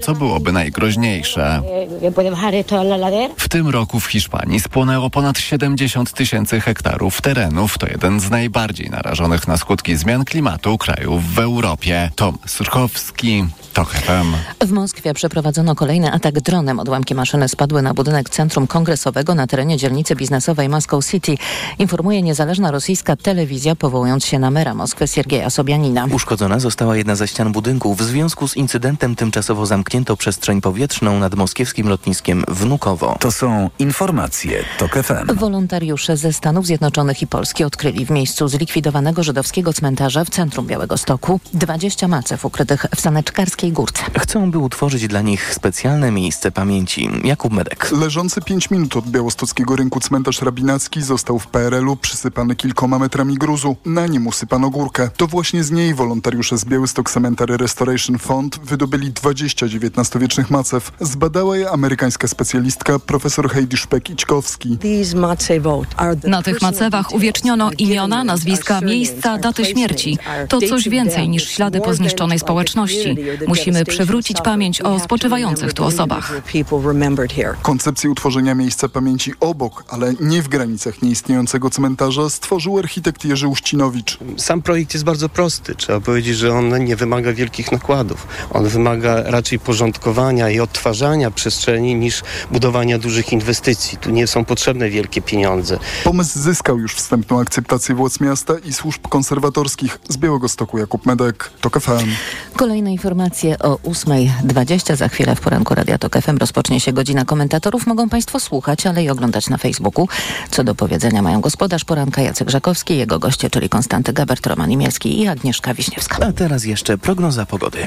co byłoby najgroźniejsze. W tym roku w Hiszpanii spłonęło ponad 70 tysięcy hektarów terenów. To jeden z najbardziej narażonych na skutki zmian klimatu krajów w Europie. Tom Surchowski, TOK FM. W Moskwie przeprowadzono kolejny atak dronem. Odłamki maszyny spadły na budynek Centrum Kongresowego na terenie dzielnicy biznesowej Moscow City. Informuje niezależna rosyjska telewizja, powołując się na mera Moskwy Siergieja Sobianina. Uszkodzona została jedna ze ścian budynku. W związku z incydentem tymczasowo zamknięto przestrzeń powietrzną nad moskiewskim lotniskiem Wnukowo. To są informacje TOK FM. Wolontariusze ze Stanów Zjednoczonych i Polski odkryli w miejscu zlikwidowanego żydowskiego cmentarza w centrum Białego Stoku 20 macew ukrytych w saneczkarskiej górce. Chcą, by utworzyć dla nich specjalne miejsce pamięci. Jakub Medek. Leżący 5 minut od białostockiego rynku cmentarz rabinacki został w PRL-u przysypany kilkoma metrami gruzu. Na nim usypano górkę. To właśnie z niej wolontariusze z Białystok Cemetery Restoration Fund wydobyli 20 XIX-wiecznych macew. Zbadała je amerykańska specjalistka profesor Heidi Szpek-Ićkowski. Na tych macewach uwieczniono imiona, nazwiska, miejsca, daty śmierci. To coś więcej niż ślady po zniszczonej społeczności. Musimy przywrócić pamięć o spoczywających tu osobach. Koncepcję utworzenia miejsca pamięci obok, ale nie w granicach nieistniejącego cmentarza stworzył architekt Jerzy Uścinowicz. Sam projekt jest bardzo prosty. Trzeba powiedzieć, że on nie wymaga wielkich nakładów. On wymaga raczej porządkowania i odtwarzania przestrzeni niż budowania dużych inwestycji. Tu nie są potrzebne wielkie pieniądze. Pomysł zyskał już wstępną akceptację władz miasta i służb konserwatorskich z Białego Stoku Jakub Medek, TOK FM. Kolejne informacje o 8.20. Za chwilę w poranku Radia Tok FM rozpocznie się godzina komentatorów. Mogą Państwo słuchać, ale i oglądać na Facebooku. Co do powiedzenia mają gospodarz poranka Jacek Żakowski, jego goście, czyli Konstanty Gabert, Roman Imielski i Agnieszka Wiśniewska. A teraz jeszcze prognoza pogody.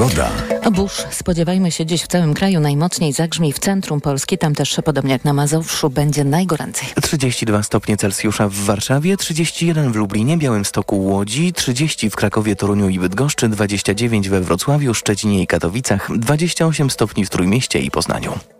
Pogoda. Burz spodziewajmy się dziś w całym kraju najmocniej zagrzmi w centrum Polski. Tam też podobnie jak na Mazowszu będzie najgoręcej. 32 stopnie Celsjusza w Warszawie, 31 w Lublinie, Białymstoku, Łodzi, 30 w Krakowie, Toruniu i Bydgoszczy, 29 we Wrocławiu, Szczecinie i Katowicach, 28 stopni w Trójmieście i Poznaniu.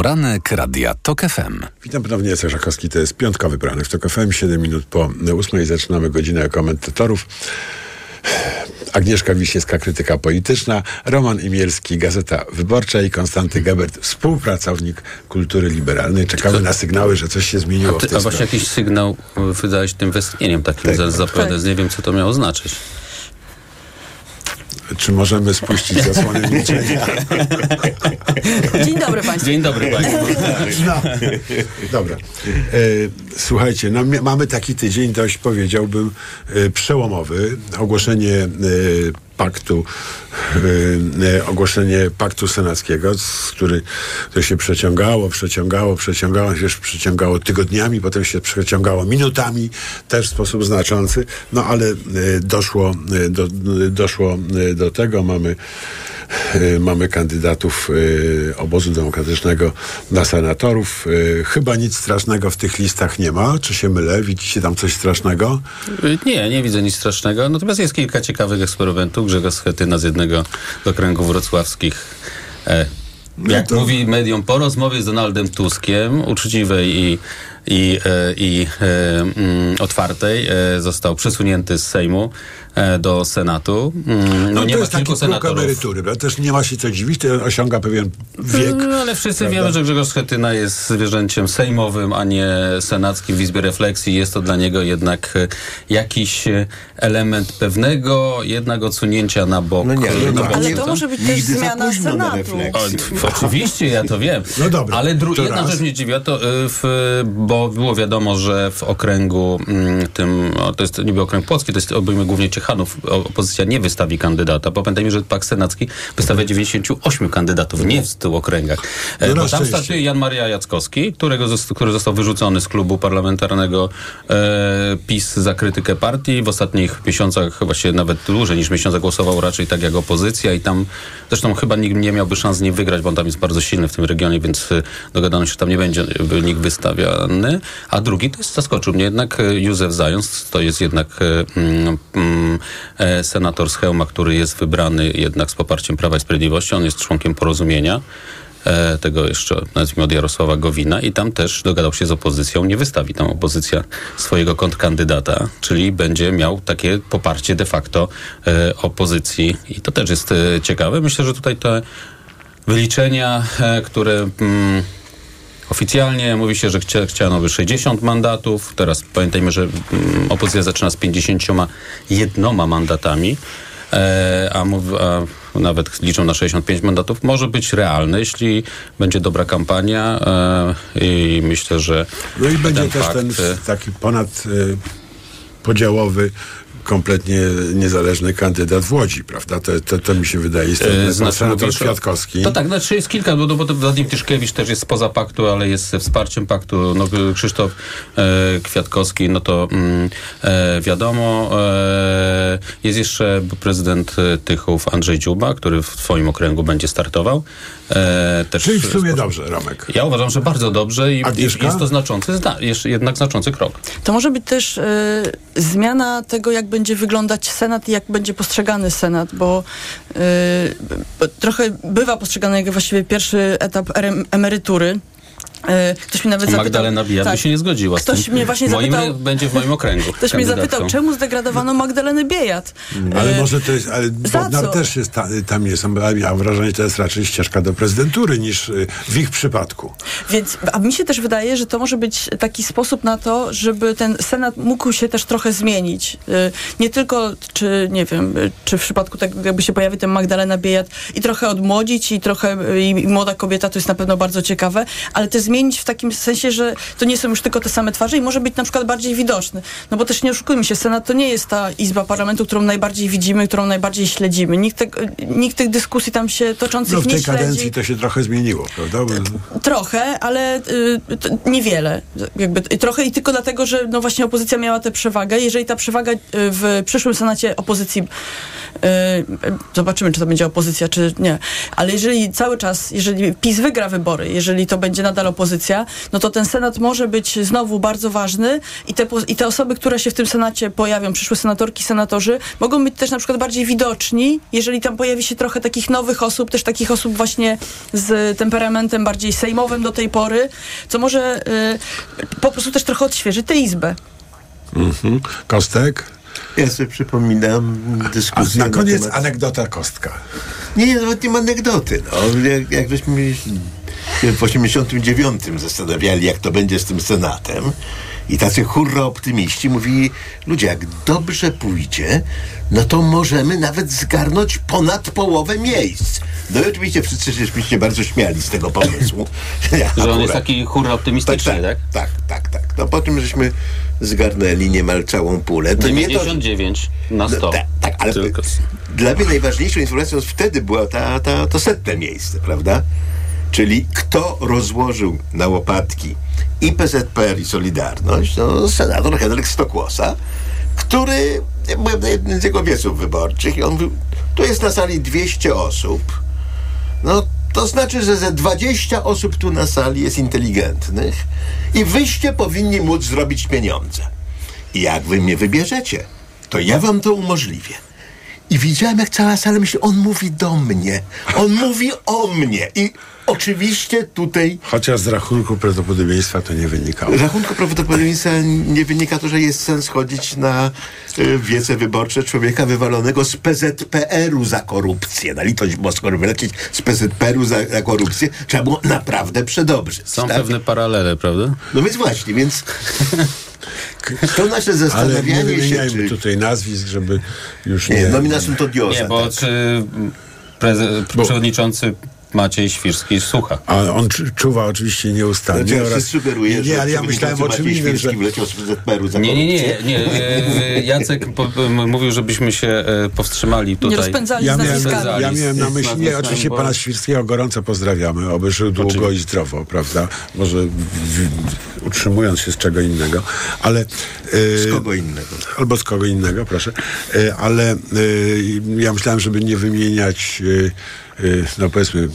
Poranek Radia TOK FM. Witam ponownie, Jacek Żakowski. To jest piątkowy poranek w TOK FM. 7 minut po 8 zaczynamy godzinę komentatorów. Agnieszka Wiśniewska, krytyka polityczna, Roman Imielski, Gazeta Wyborcza i Konstanty Gebert, współpracownik kultury liberalnej. Czekamy na sygnały, że coś się zmieniło. A, ty, a właśnie jakiś sygnał wydałeś tym westchnieniem takim tak, zapewne. Tak. Nie wiem, co to miało znaczyć. Czy możemy spuścić zasłonę milczenia? Dzień dobry Państwu. Dzień dobry Państwu. No. Dobra. E, słuchajcie, no, mamy taki tydzień dość, powiedziałbym, e, przełomowy. Ogłoszenie e, paktu, yy, ogłoszenie paktu senackiego, z który to się przeciągało, przeciągało, przeciągało, się przeciągało tygodniami, potem się przeciągało minutami, też w sposób znaczący, no ale yy, doszło, yy, do, doszło do tego, mamy mamy kandydatów obozu demokratycznego na senatorów. Chyba nic strasznego w tych listach nie ma. Czy się mylę? Widzicie tam coś strasznego? Nie, nie widzę nic strasznego. Natomiast jest kilka ciekawych eksperymentów. Grzegorz Schetyna z jednego z okręgów wrocławskich. E, jak to... mówi medium, po rozmowie z Donaldem Tuskiem, uczciwej i, i, e, i e, mm, otwartej, e, został przesunięty z Sejmu do Senatu. Mm, no, nie to jest taki senatorów. emerytury, prawda? Też nie ma się co dziwić, to osiąga pewien wiek. No, ale wszyscy prawda? wiemy, że Grzegorz Schetyna jest zwierzęciem sejmowym, a nie senackim w Izbie Refleksji. Jest to dla niego jednak e, jakiś element pewnego jednak odsunięcia na bok. No nie, no, no, ale to może być też zmiana Senatu. O, oczywiście, ja to wiem. No dobra. Ale dru- jedna rzecz mnie dziwiła, to, w, bo bo było wiadomo, że w okręgu mm, tym, to jest niby okręg płocki, to jest obejmuje głównie Ciechanów, opozycja nie wystawi kandydata, bo pamiętajmy, że Pak Senacki wystawia 98 kandydatów, nie w 100 okręgach. No bo tam startuje Jan Maria Jackowski, którego, który został wyrzucony z klubu parlamentarnego e, PiS za krytykę partii. W ostatnich miesiącach, właściwie nawet dłużej niż miesiąc, głosował raczej tak jak opozycja i tam zresztą chyba nikt nie miałby szans nie wygrać, bo on tam jest bardzo silny w tym regionie, więc e, dogadano się, że tam nie będzie nikt wystawiany. A drugi to jest, zaskoczył mnie jednak e, Józef Zając, to jest jednak e, mm, mm, senator z który jest wybrany jednak z poparciem Prawa i Sprawiedliwości. On jest członkiem porozumienia e, tego jeszcze nazwijmy od Jarosława Gowina i tam też dogadał się z opozycją, nie wystawi tam opozycja swojego kontrkandydata, czyli będzie miał takie poparcie de facto e, opozycji i to też jest e, ciekawe. Myślę, że tutaj te wyliczenia, e, które mm, Oficjalnie mówi się, że chcia, chciano by 60 mandatów. Teraz pamiętajmy, że mm, opozycja zaczyna z 51 mandatami. E, a, a nawet liczą na 65 mandatów, może być realny, jeśli będzie dobra kampania e, i myślę, że No i będzie też fakt, ten taki ponad podziałowy kompletnie niezależny kandydat w Łodzi, prawda? To, to, to mi się wydaje. Jest ten znaczy, senator Kwiatkowski. To tak, znaczy jest kilka, bo, bo Władimir Tyszkiewicz też jest spoza paktu, ale jest wsparciem paktu. No, Krzysztof e, Kwiatkowski, no to mm, e, wiadomo. E, jest jeszcze prezydent Tychów Andrzej Dziuba, który w twoim okręgu będzie startował. E, też Czyli w sumie dobrze, Romek. Ja uważam, że bardzo dobrze i Agnieszka? jest to znaczący, jednak znaczący krok. To może być też e, zmiana tego, jak będzie wyglądać Senat i jak będzie postrzegany Senat, bo e, trochę bywa postrzegany jak właściwie pierwszy etap emerytury ktoś mi nawet Magdalena Bijat tak, by się nie zgodziła. Ktoś mnie właśnie moim, zapytał... Będzie w moim okręgu. Ktoś mnie zapytał, czemu zdegradowano Magdalenę Biejat? Ale e, może to jest... Ale Bodnar też jest ta, tam jest. Ja mam wrażenie, że to jest raczej ścieżka do prezydentury niż e, w ich przypadku. Więc, a mi się też wydaje, że to może być taki sposób na to, żeby ten Senat mógł się też trochę zmienić. Nie tylko, czy nie wiem, czy w przypadku tak jakby się pojawi ten Magdalena Biejat i trochę odmłodzić i trochę i młoda kobieta, to jest na pewno bardzo ciekawe, ale też zmienić w takim sensie, że to nie są już tylko te same twarze i może być na przykład bardziej widoczny. No bo też nie oszukujmy się, Senat to nie jest ta izba parlamentu, którą najbardziej widzimy, którą najbardziej śledzimy. Nikt, te, nikt tych dyskusji tam się toczących no, nie śledzi. w tej kadencji to się trochę zmieniło, prawda? Trochę, ale y, niewiele. Jakby, trochę i tylko dlatego, że no właśnie opozycja miała tę przewagę. Jeżeli ta przewaga y, w przyszłym Senacie opozycji y, zobaczymy, czy to będzie opozycja, czy nie. Ale jeżeli cały czas, jeżeli PiS wygra wybory, jeżeli to będzie nadal opozycja, opozycja, no to ten Senat może być znowu bardzo ważny i te, i te osoby, które się w tym Senacie pojawią, przyszłe senatorki, senatorzy, mogą być też na przykład bardziej widoczni, jeżeli tam pojawi się trochę takich nowych osób, też takich osób właśnie z temperamentem bardziej sejmowym do tej pory, co może y, po prostu też trochę odświeżyć tę izbę. Mhm. Kostek? Ja sobie przypominam dyskusję. A na koniec na temat... anegdota Kostka. Nie, nie, nawet nie ma anegdoty. No. Jak, jak żeśmy w 89 zastanawiali, jak to będzie z tym Senatem. I tacy hurra optymiści mówili, ludzie, jak dobrze pójdzie, no to możemy nawet zgarnąć ponad połowę miejsc. No i oczywiście wszyscy się bardzo śmiali z tego pomysłu. Ja, Że on jest taki hurra optymistyczny, tak? Tak, tak, tak. tak. No po tym, żeśmy zgarnęli niemal całą pulę. To 99 to... na 100. No, tak, tak, ale Tylko... dla mnie najważniejszą informacją wtedy była ta, ta, to setne miejsce, prawda? Czyli kto rozłożył na łopatki i PZPR i Solidarność? No, senator Henryk Stokłosa, który, byłem na jednym z jego wieców wyborczych i on tu jest na sali 200 osób, no to znaczy, że ze 20 osób tu na sali jest inteligentnych i wyście powinni móc zrobić pieniądze. I jak wy mnie wybierzecie, to ja wam to umożliwię. I widziałem, jak cała sala myśli, on mówi do mnie. On mówi o mnie. I oczywiście tutaj... Chociaż z rachunku prawdopodobieństwa to nie wynikało. Z rachunku prawdopodobieństwa nie wynika to, że jest sens chodzić na y, wiece wyborcze człowieka wywalonego z PZPR-u za korupcję. Na litość boską wylecieć z PZPR-u za, za, korupcję trzeba było naprawdę przedobrzyć. Są tak? pewne paralele, prawda? No więc właśnie, więc... To nasze zastanawianie Ale nie się. Czy... tutaj nazwisk, żeby już nie. Nie, nominacją to diosa. Nie, bo tak. czy preze... bo... przewodniczący Maciej Świrski słucha. A on czuwa oczywiście nieustannie. Znaczy, oraz... sugeruje, nie, nie, ale ja myślałem o czym innym, że... Nie, nie, nie, nie. Jacek mówił, żebyśmy się e, powstrzymali tutaj. Nie rozpędzali ja miałem, ja miałem na myśli, nie, oczywiście bo... pana Świrskiego gorąco pozdrawiamy, oby żył długo oczywiście. i zdrowo, prawda? Może w, w, utrzymując się z czego innego, ale... z kogo innego. Albo z kogo innego, proszę. ale ja myślałem, żeby nie wymieniać no powiedzmy,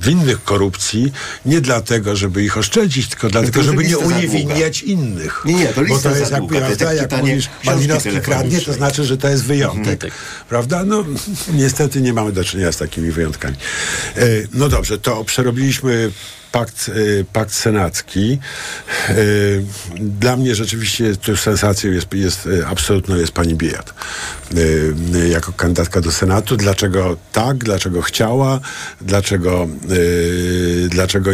winnych korupcji nie dlatego, żeby ich oszczędzić, tylko dlatego, to żeby nie uniewinniać innych. Nie, nie, to Bo to jest jak, prawda, jak mówisz, Malinowski kradnie, to znaczy, że to jest wyjątek. Mhm. Prawda? No niestety nie mamy do czynienia z takimi wyjątkami. E, no dobrze, to przerobiliśmy pakt, y, pakt senacki. Y, dla mnie rzeczywiście tu sensacją jest, jest y, absolutną jest pani Biejat. Jako kandydatka do Senatu. Dlaczego tak? Dlaczego chciała? Dlaczego, dlaczego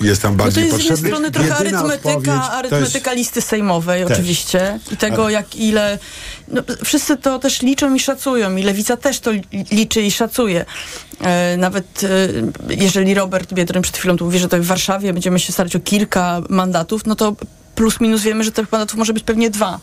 jest tam bardziej no to jest potrzebny? z jednej strony trochę arytmetyka, arytmetyka jest... listy sejmowej oczywiście i tego Ale... jak ile no, wszyscy to też liczą i szacują i Lewica też to liczy i szacuje. E, nawet e, jeżeli Robert Biedroń przed chwilą tu mówi, że to w Warszawie będziemy się starać o kilka mandatów, no to plus minus wiemy, że tych mandatów może być pewnie dwa.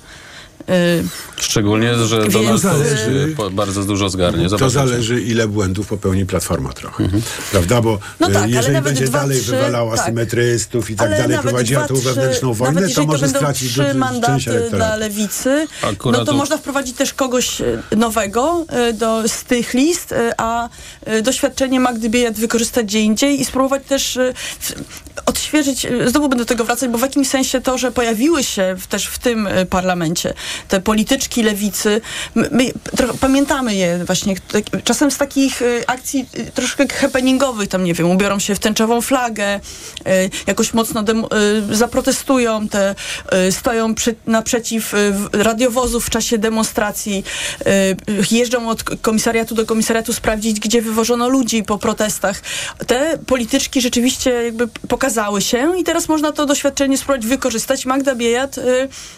Szczególnie, że Więc, Donald zależy, bardzo dużo zgarnie. To zależy, ile błędów popełni Platforma trochę. Mhm. Prawda? Bo no tak, jeżeli będzie dwa, dalej trzy, wywalała tak. symetrystów i tak ale dalej, prowadziła tą wewnętrzną wojnę, to może to stracić trzy mandaty dla lewicy. Akurat no to można wprowadzić też kogoś e, nowego e, do, z tych list, e, a doświadczenie Magdy Biejat wykorzystać gdzie indziej i spróbować też odświeżyć, znowu będę do tego wracać, bo w jakimś sensie to, że pojawiły się też w tym parlamencie te polityczki lewicy, my, my pamiętamy je właśnie czasem z takich y, akcji y, troszkę happeningowych, tam nie wiem, ubiorą się w tęczową flagę, y, jakoś mocno zaprotestują, te, stoją przy, naprzeciw radiowozów w czasie demonstracji, jeżdżą od komisariatu do komisariatu sprawdzić, gdzie wywożono ludzi po protestach. Te polityczki rzeczywiście jakby pokazały się i teraz można to doświadczenie spróbować wykorzystać. Magda Biejat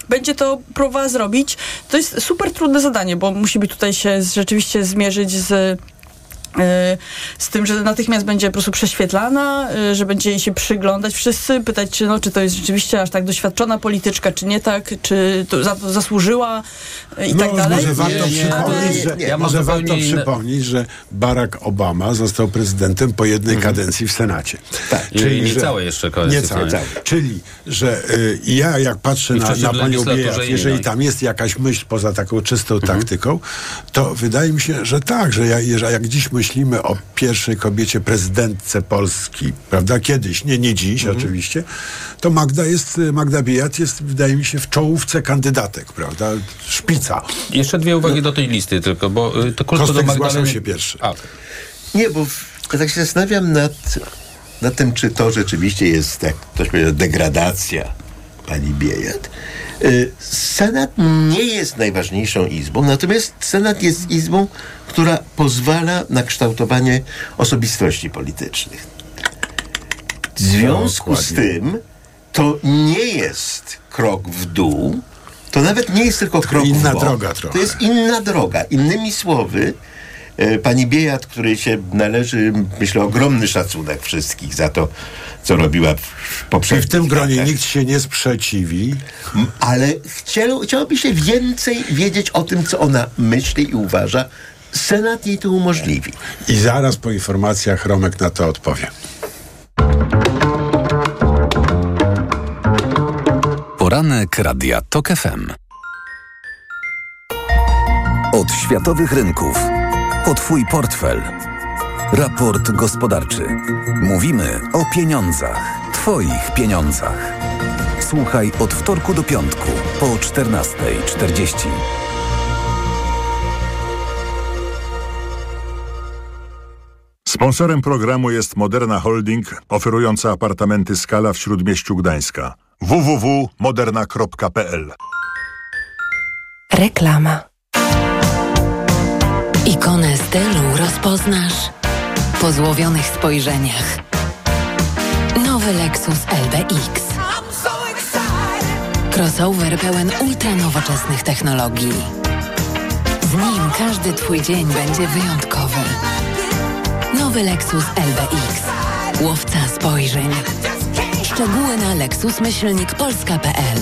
będzie to próbowała zrobić. To jest super trudne zadanie, bo musimy tutaj się rzeczywiście zmierzyć z z tym, że natychmiast będzie po prostu prześwietlana, e, że będzie jej się przyglądać wszyscy, pytać, czy, no, czy to jest rzeczywiście aż tak doświadczona polityczka, czy nie tak, czy to za to zasłużyła e, i no, tak dalej. Może warto, nie, przypomnieć, że, ja może warto przypomnieć, że Barack Obama został prezydentem po jednej mhm. kadencji w Senacie. Tak. Czyli nie całe jeszcze kadencji. Nie całe. Czyli, że y, ja jak patrzę na, na panią Biejat, jeżeli tam jest jakaś myśl poza taką czystą mhm. taktyką, to wydaje mi się, że tak, że ja, jak dziś myślę myślimy o pierwszej kobiecie prezydentce Polski, prawda, kiedyś, nie, nie dziś mhm. oczywiście, to Magda jest, Magda Biejat jest, wydaje mi się, w czołówce kandydatek, prawda, szpica. Jeszcze dwie uwagi do tej listy tylko, bo y, to krótko do Magdaleny... się pierwszy. A. Nie, bo ja tak się zastanawiam nad, nad tym, czy to rzeczywiście jest, jak ktoś powiedział, degradacja pani Biejat. Y, Senat nie jest najważniejszą izbą, natomiast Senat jest izbą, która pozwala na kształtowanie osobistości politycznych. W związku z tym to nie jest krok w dół, to nawet nie jest tylko krok inna w bok. droga trochę. To jest inna droga. Innymi słowy, pani Biejat, której się należy, myślę, ogromny szacunek wszystkich za to, co robiła w poprzednich I w tym gronie latach. nikt się nie sprzeciwi. Ale chciał, chciałoby się więcej wiedzieć o tym, co ona myśli i uważa, Senat jej to umożliwi. I zaraz po informacjach Romek na to odpowie. Poranek Radia TOK FM. Od światowych rynków. Po Twój portfel. Raport gospodarczy. Mówimy o pieniądzach. Twoich pieniądzach. Słuchaj od wtorku do piątku po 14.40. Sponsorem programu jest Moderna Holding, oferująca apartamenty Skala w Śródmieściu Gdańska. www.moderna.pl Reklama Ikonę stylu rozpoznasz po złowionych spojrzeniach. Nowy Lexus LBX. Crossover pełen ultranowoczesnych technologii. Z nim każdy Twój dzień będzie wyjątkowy. Nowy Lexus LBX. Łowca spojrzeń. Szczegóły na lexusmyślnikpolska.pl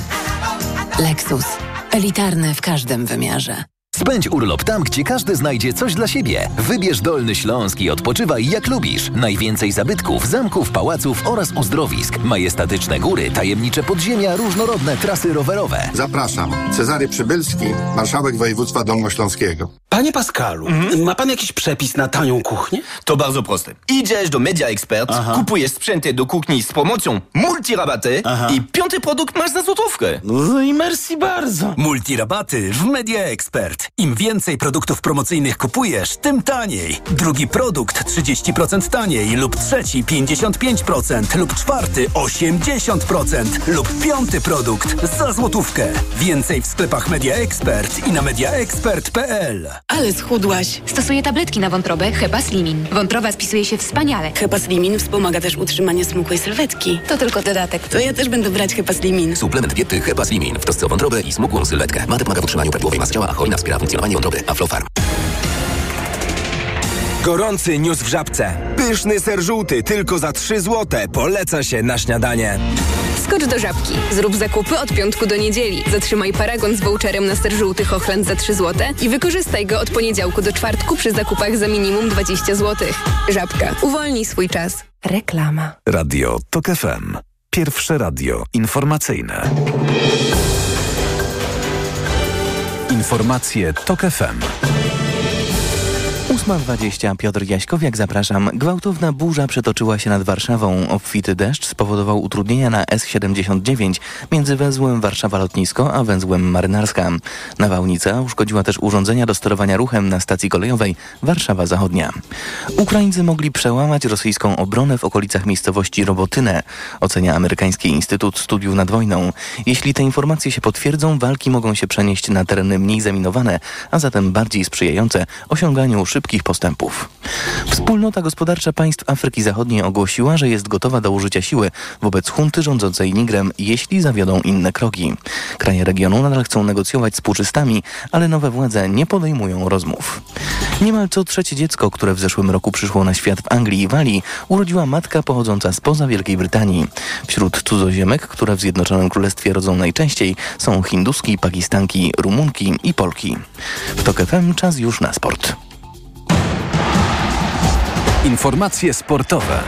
Lexus. Elitarny w każdym wymiarze. Spędź urlop tam, gdzie każdy znajdzie coś dla siebie. Wybierz Dolny Śląsk i odpoczywaj jak lubisz. Najwięcej zabytków, zamków, pałaców oraz uzdrowisk. Majestatyczne góry, tajemnicze podziemia, różnorodne trasy rowerowe. Zapraszam. Cezary Przybylski, marszałek województwa dolnośląskiego. Panie Pascalu, ma pan jakiś przepis na tanią kuchnię? To bardzo proste. Idziesz do Media Expert, kupujesz sprzęty do kuchni z promocją multirabaty i piąty produkt masz za złotówkę. No i merci bardzo. Multirabaty w Media Expert. Im więcej produktów promocyjnych kupujesz, tym taniej. Drugi produkt 30% taniej lub trzeci 55% lub czwarty 80% lub piąty produkt za złotówkę. Więcej w sklepach Media Expert i na mediaexpert.pl. Ale schudłaś. Stosuję tabletki na wątrobę Hepa Slimin. Wątroba spisuje się wspaniale. Hepa Slimin wspomaga też utrzymanie smukłej sylwetki. To tylko dodatek. To ja też będę brać Hepa Slimin. Suplement diety Hepa Slimin w trosce o wątrobę i smukłą sylwetkę. Mate pomaga w utrzymaniu prawidłowej masy ciała, a choina wspiera funkcjonowanie wątroby. Aflofarm. Gorący news w żabce. Pyszny ser żółty tylko za 3 złote. Poleca się na śniadanie. Skocz do żabki. Zrób zakupy od piątku do niedzieli. Zatrzymaj paragon z voucherem na ster żółty Hochland za 3 zł i wykorzystaj go od poniedziałku do czwartku przy zakupach za minimum 20 zł. Żabka. Uwolnij swój czas. Reklama. Radio TOK FM. Pierwsze radio informacyjne. Informacje TOK FM. 8.20 Piotr Jaśkowiak, zapraszam. Gwałtowna burza przetoczyła się nad Warszawą. Obfity deszcz spowodował utrudnienia na S79 między węzłem Warszawa-Lotnisko a węzłem Marynarska. Nawałnica uszkodziła też urządzenia do sterowania ruchem na stacji kolejowej Warszawa Zachodnia. Ukraińcy mogli przełamać rosyjską obronę w okolicach miejscowości Robotynę, ocenia amerykański Instytut Studiów nad Wojną. Jeśli te informacje się potwierdzą, walki mogą się przenieść na tereny mniej zaminowane, a zatem bardziej sprzyjające osiąganiu szybkich postępów. Wspólnota Gospodarcza Państw Afryki Zachodniej ogłosiła, że jest gotowa do użycia siły wobec hunty rządzącej Nigrem, jeśli zawiodą inne kroki. Kraje regionu nadal chcą negocjować z puczystami, ale nowe władze nie podejmują rozmów. Niemal co trzecie dziecko, które w zeszłym roku przyszło na świat w Anglii i Walii, urodziła matka pochodząca spoza Wielkiej Brytanii. Wśród cudzoziemek, które w Zjednoczonym Królestwie rodzą najczęściej, są hinduski, pakistanki, rumunki i Polki. W TOK FM czas już na sport. Informacje sportowe.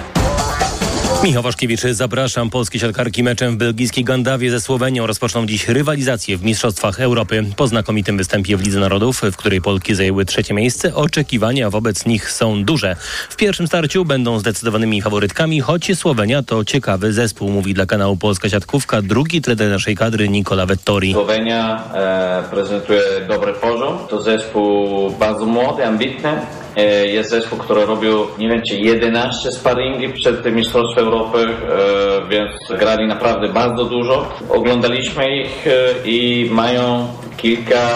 Michał Waszkiewicz, zapraszam. Polskie siatkarki meczem w belgijskiej Gandawie ze Słowenią rozpoczną dziś rywalizację w Mistrzostwach Europy. Po znakomitym występie w Lidze Narodów, w której Polki zajęły trzecie miejsce, oczekiwania wobec nich są duże. W pierwszym starciu będą zdecydowanymi faworytkami, choć Słowenia to ciekawy zespół, mówi dla kanału Polska Siatkówka drugi trener naszej kadry Nikola Vettori. Słowenia e, prezentuje dobry poziom. To zespół bardzo młody, ambitny. E, Jest zespół, który robił, nie wiem, czy 11 sparingi przed tym Mistrzostwem Europy, e, więc grali naprawdę bardzo dużo. Oglądaliśmy ich e, i mają kilka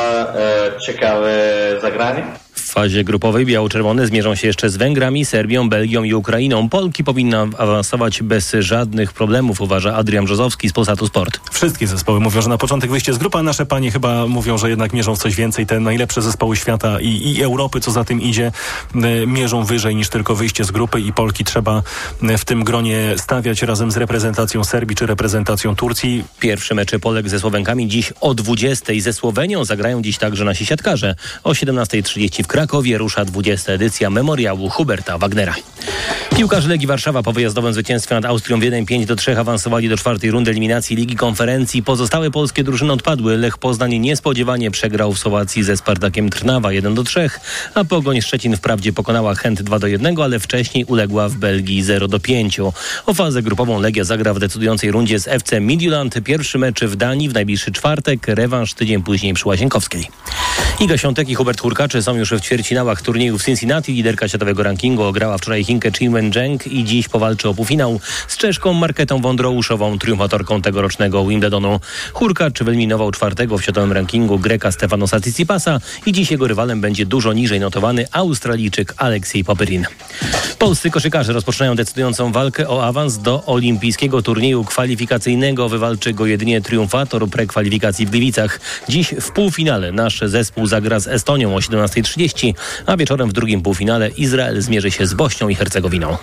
ciekawych zagrań. W fazie grupowej biało-czerwone zmierzą się jeszcze z Węgrami, Serbią, Belgią i Ukrainą. Polki powinna awansować bez żadnych problemów, uważa Adrian Brzozowski z Polsatu Sport. Wszystkie zespoły mówią, że na początek wyjście z grupy, a nasze panie chyba mówią, że jednak mierzą w coś więcej. Te najlepsze zespoły świata i, i Europy, co za tym idzie, mierzą wyżej niż tylko wyjście z grupy i Polki trzeba w tym gronie stawiać razem z reprezentacją Serbii czy reprezentacją Turcji. Pierwszy mecz Polek ze Słowenkami dziś o 20 ze Słowenią zagrają dziś także nasi siatkarze. O 17.30 w Krakowie rusza 20 edycja memoriału Huberta Wagnera. Piłkarze Legii Warszawa po wyjazdowym zwycięstwie nad Austrią Wiedeń 5 do 3 awansowali do czwartej rundy eliminacji Ligi Konferencji. Pozostałe polskie drużyny odpadły. Lech Poznań niespodziewanie przegrał w Słowacji ze Spartakiem Trnawa 1 do 3, a Pogoń Szczecin wprawdzie pokonała Chęt 2 do 1, ale wcześniej uległa w Belgii 0 do 5. O fazę grupową Legia zagra w decydującej rundzie z FC Midtjylland. Pierwszy mecz w Danii w najbliższy czwartek, rewanż tydzień później przy Łazienkowskiej. Iga Świątek i Hubert Hurkaczy są już w ćwierćfinałach turnieju w Cincinnati. Liderka światowego rankingu ograła wczoraj Chinkę Chinwen Zheng i dziś powalczy o półfinał z Czeszką Marketą Wondrouszową, triumfatorką tegorocznego Wimbledonu. Hurkacz wyeliminował czwartego w światowym rankingu Greka Stefanosa Tsitsipasa i dziś jego rywalem będzie dużo niżej notowany Australijczyk Aleksiej Popyrin. Polscy koszykarze rozpoczynają decydującą walkę o awans do olimpijskiego turnieju kwalifikacyjnego. Wywalczy go jedynie triumfator prekwalifikacji w Gliwicach. Dziś w półfinale nasz zespół zagra z Estonią o 17.30. 21.30, a wieczorem w drugim półfinale Izrael zmierzy się z Bośnią i Hercegowiną.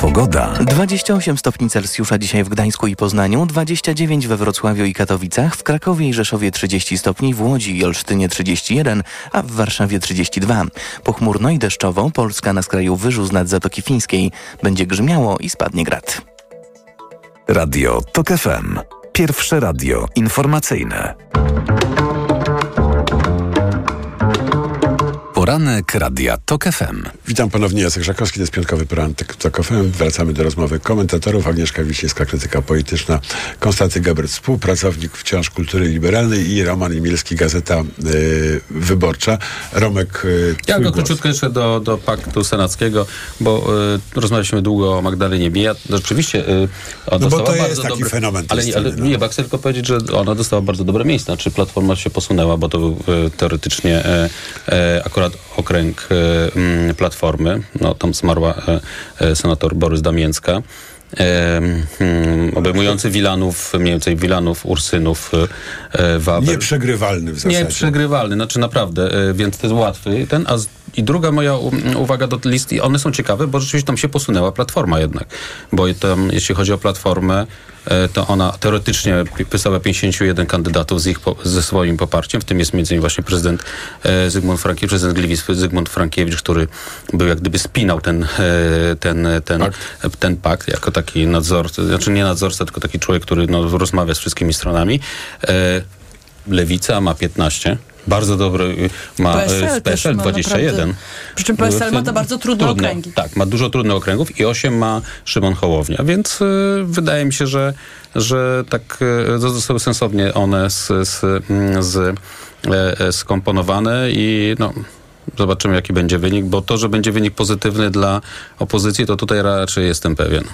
Pogoda. 28 stopni Celsjusza dzisiaj w Gdańsku i Poznaniu, 29 we Wrocławiu i Katowicach, w Krakowie i Rzeszowie 30 stopni, w Łodzi i Olsztynie 31, a w Warszawie 32. Pochmurno i deszczowo, Polska na skraju wyżu z nad Zatoki Fińskiej. Będzie grzmiało i spadnie grad. Radio TOK FM. Pierwsze radio informacyjne. Poranek Radia TOK FM. Witam ponownie, Jacek Żakowski, to jest piątkowy poranek TOK FM. Wracamy do rozmowy komentatorów. Agnieszka Wiśniewska, krytyka polityczna, Konstanty Gebert, współpracownik wciąż kultury liberalnej i Roman Imielski, Gazeta y, Wyborcza. Romek, y, Ja go króciutko jeszcze do, do paktu senackiego, bo y, rozmawialiśmy długo o Magdalenie Bija. Rzeczywiście y, ona No bo to jest bardzo taki dobre, fenomen Ale, sceny, ale no. nie, bo chcę tylko powiedzieć, że ona dostała bardzo dobre miejsce. Znaczy Platforma się posunęła, bo to był y, teoretycznie akurat okręg e, mm, Platformy. No, tam zmarła e, e, senator Borys Damięcka. E, mm, obejmujący Wilanów, mniej więcej Wilanów, Ursynów, e, Wawel. Nieprzegrywalny w zasadzie. Nieprzegrywalny, znaczy naprawdę, e, więc to jest łatwy. Ten, a z, I druga moja uwaga do listy, i one są ciekawe, bo rzeczywiście tam się posunęła platforma jednak. Bo tam, jeśli chodzi o platformę, e, to ona teoretycznie pi- wysłała 51 kandydatów z ich, ze swoim poparciem, w tym jest między innymi właśnie prezydent e, Zygmunt Frankiewicz, prezydent Gliwic Zygmunt Frankiewicz, który był jak gdyby spinał ten, e, ten, ten, pakt. ten pakt jako taki nadzorca, znaczy nie nadzorca, tylko taki człowiek, który no, rozmawia z wszystkimi stronami. Lewica ma 15. Bardzo dobry y, ma PSL PSL, PSL ma 21. naprawdę- przy czym PSL ma te bardzo trudne Trudne, okręgi. Tak, ma dużo trudnych okręgów i 8 ma Szymon Hołownia, więc y, wydaje mi się, że, że tak y, zostały sensownie one z, z, mm, z, e, e, skomponowane i no, zobaczymy jaki będzie wynik, bo to, że będzie wynik pozytywny dla opozycji, to tutaj raczej jestem pewien.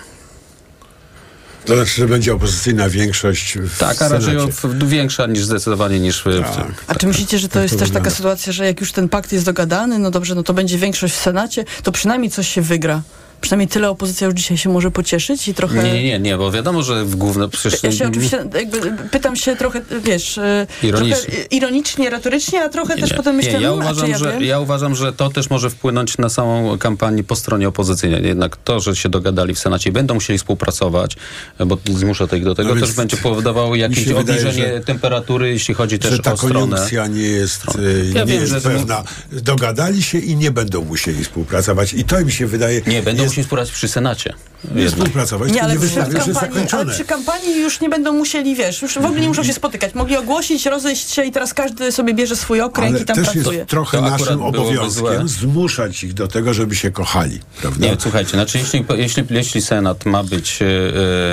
To znaczy, że będzie opozycyjna większość w Tak, a raczej większa niż zdecydowanie niż w, w Tak. A czy myślicie, że to jest to też taka wygląda. sytuacja, że jak już ten pakt jest dogadany, no dobrze, no to będzie większość w Senacie, to przynajmniej coś się wygra. Przynajmniej tyle opozycja już dzisiaj się może pocieszyć i trochę... Nie, nie, nie, nie, bo wiadomo, że w główne przecież... Ja się oczywiście jakby pytam się trochę, wiesz, e, Ironicznie. trochę ironicznie, retorycznie, a trochę też Nie, potem myślę, nie, ja, czy uważam, ja że, wiem? ja uważam, że to też może wpłynąć na samą kampanię po stronie opozycyjnej. Jednak to, że się dogadali w Senacie i będą musieli współpracować, bo zmusza ich do tego, No też będzie powodowało jakieś się wydaje, obniżenie że- temperatury, jeśli chodzi też że ta o stronę. nie jest, e, Ja nie wiem, jest że- pewna. Dogadali się i nie będą musieli współpracować. I to mi się wydaje... Nie, będą musieli współpracować przy Senacie. Nie współpracować, Nie, ale nie przy, wystawią, że jest kampanii, ale przy kampanii już nie będą musieli, wiesz, już w ogóle nie muszą się spotykać. Mogli ogłosić, rozejść się i teraz każdy sobie bierze swój okręg Ale i tam też pracuje. jest trochę To naszym obowiązkiem zmuszać ich do tego, żeby się kochali. Prawda? Nie, słuchajcie, znaczy jeśli, jeśli, jeśli Senat ma być e,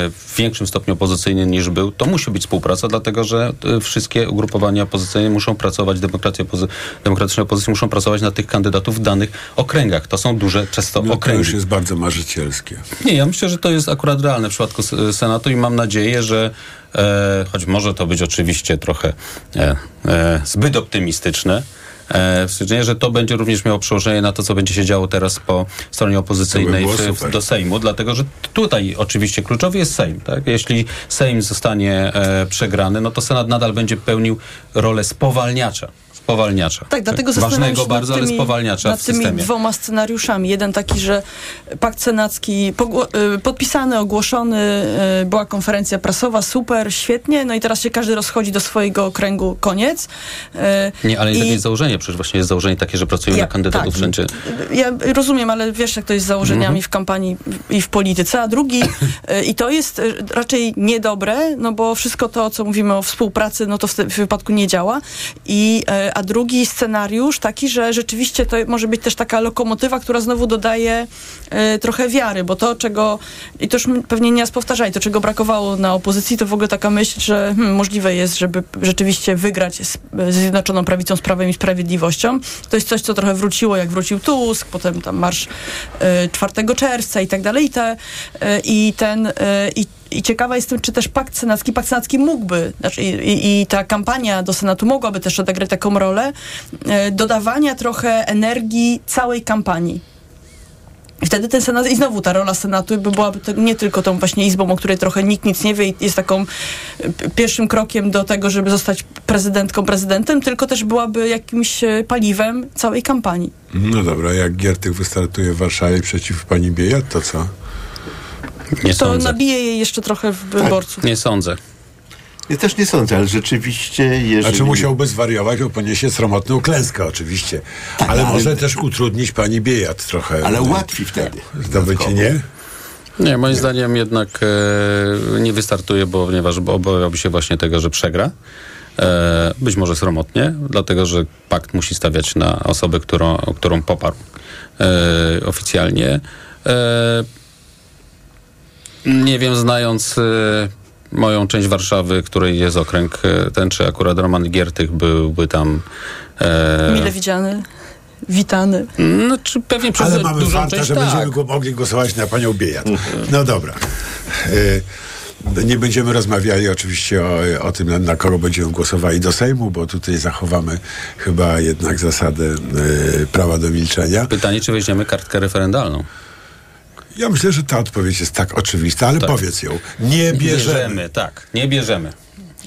w większym stopniu opozycyjny niż był, to musi być współpraca, dlatego że e, wszystkie ugrupowania opozycyjne muszą pracować, demokracje opozy- demokratyczne opozycje muszą pracować na tych kandydatów w danych okręgach. To są duże, często No, to okręgi. już jest bardzo marzycielskie. Nie, ja myślę, że to jest akurat realne w przypadku Senatu i mam nadzieję, że e, choć może to być oczywiście trochę e, e, zbyt optymistyczne, e, że to będzie również miało przełożenie na to, co będzie się działo teraz po stronie opozycyjnej w, do Sejmu, dlatego że tutaj oczywiście kluczowy jest Sejm. Tak? Jeśli Sejm zostanie e, przegrany, no to Senat nadal będzie pełnił rolę spowalniacza. Spowalniacza. Tak, dlatego zastanawiam Ważnego się bardzo, nad ale tymi, spowalniacza nad w tymi dwoma scenariuszami. Jeden taki, że pakt senacki y, podpisany, ogłoszony, y, była konferencja prasowa, super, świetnie, no i teraz się każdy rozchodzi do swojego okręgu, koniec. Y, Nie, ale nie i- takie jest założenie, przecież właśnie jest założenie takie, że pracują Ja- na kandydatów tak. wszędzie. Ja rozumiem, ale wiesz, jak to jest z założeniami Mhm. w kampanii i w polityce. A drugi, i to jest raczej niedobre, no bo wszystko to, co mówimy o współpracy, no to w, tym wypadku nie działa. I, a drugi scenariusz taki, że rzeczywiście to może być też taka lokomotywa, która znowu dodaje y, trochę wiary, bo to, czego, i to już pewnie nie raz powtarzali, to, czego brakowało na opozycji, to w ogóle taka myśl, że hmm, możliwe jest, żeby rzeczywiście wygrać z, z Zjednoczoną Prawicą, z Prawem i Sprawiedliwością. To jest coś, co trochę wróciło, jak wrócił Tusk, potem tam marsz y, 4 czerwca i tak dalej. I, te, y, i ten, i, i ciekawa jestem, czy też pakt senacki, pakt senacki mógłby, znaczy i, i, ta kampania do Senatu mogłaby też odegrać taką rolę y, dodawania trochę energii całej kampanii. I wtedy ten Senat, i znowu ta rola Senatu by byłaby to nie tylko tą właśnie izbą, o której trochę nikt nic nie wie i jest taką p- pierwszym krokiem do tego, żeby zostać prezydentką, prezydentem, tylko też byłaby jakimś e, paliwem całej kampanii. No dobra, jak Giertych wystartuje w Warszawie przeciw pani Biejat, to co? Nie to sądzę. nabije jej jeszcze trochę w wyborców. Nie sądzę. Ja też nie sądzę, ale rzeczywiście, jeżeli... Znaczy musiałby zwariować, bo poniesie sromotną klęskę oczywiście. ale, ale- może też utrudnić pani Biejat trochę. Ale łatwiej wtedy. Zdobycie, nie? Nie, moim zdaniem jednak e, nie wystartuje, bo, ponieważ obawiałby się właśnie tego, że przegra. E, być może sromotnie, dlatego że pakt musi stawiać na osobę, którą, którą poparł e, oficjalnie. E, nie wiem, znając e, moją część Warszawy, której jest okręg e, ten, czy akurat Roman Giertych byłby tam. E, Mile widziany, witany. no, czy pewnie przez Ale mamy dużą farta, część że tak. będziemy mogli głosować na panią Biejat. No dobra. Y, Nie będziemy rozmawiali oczywiście o, o tym, na, kogo będziemy głosowali do Sejmu, bo tutaj zachowamy chyba jednak zasadę y, prawa do milczenia. Pytanie, czy weźmiemy kartkę referendalną? Ja myślę, że ta odpowiedź jest tak oczywista, ale powiedz ją. Nie bierzemy. Tak, nie bierzemy.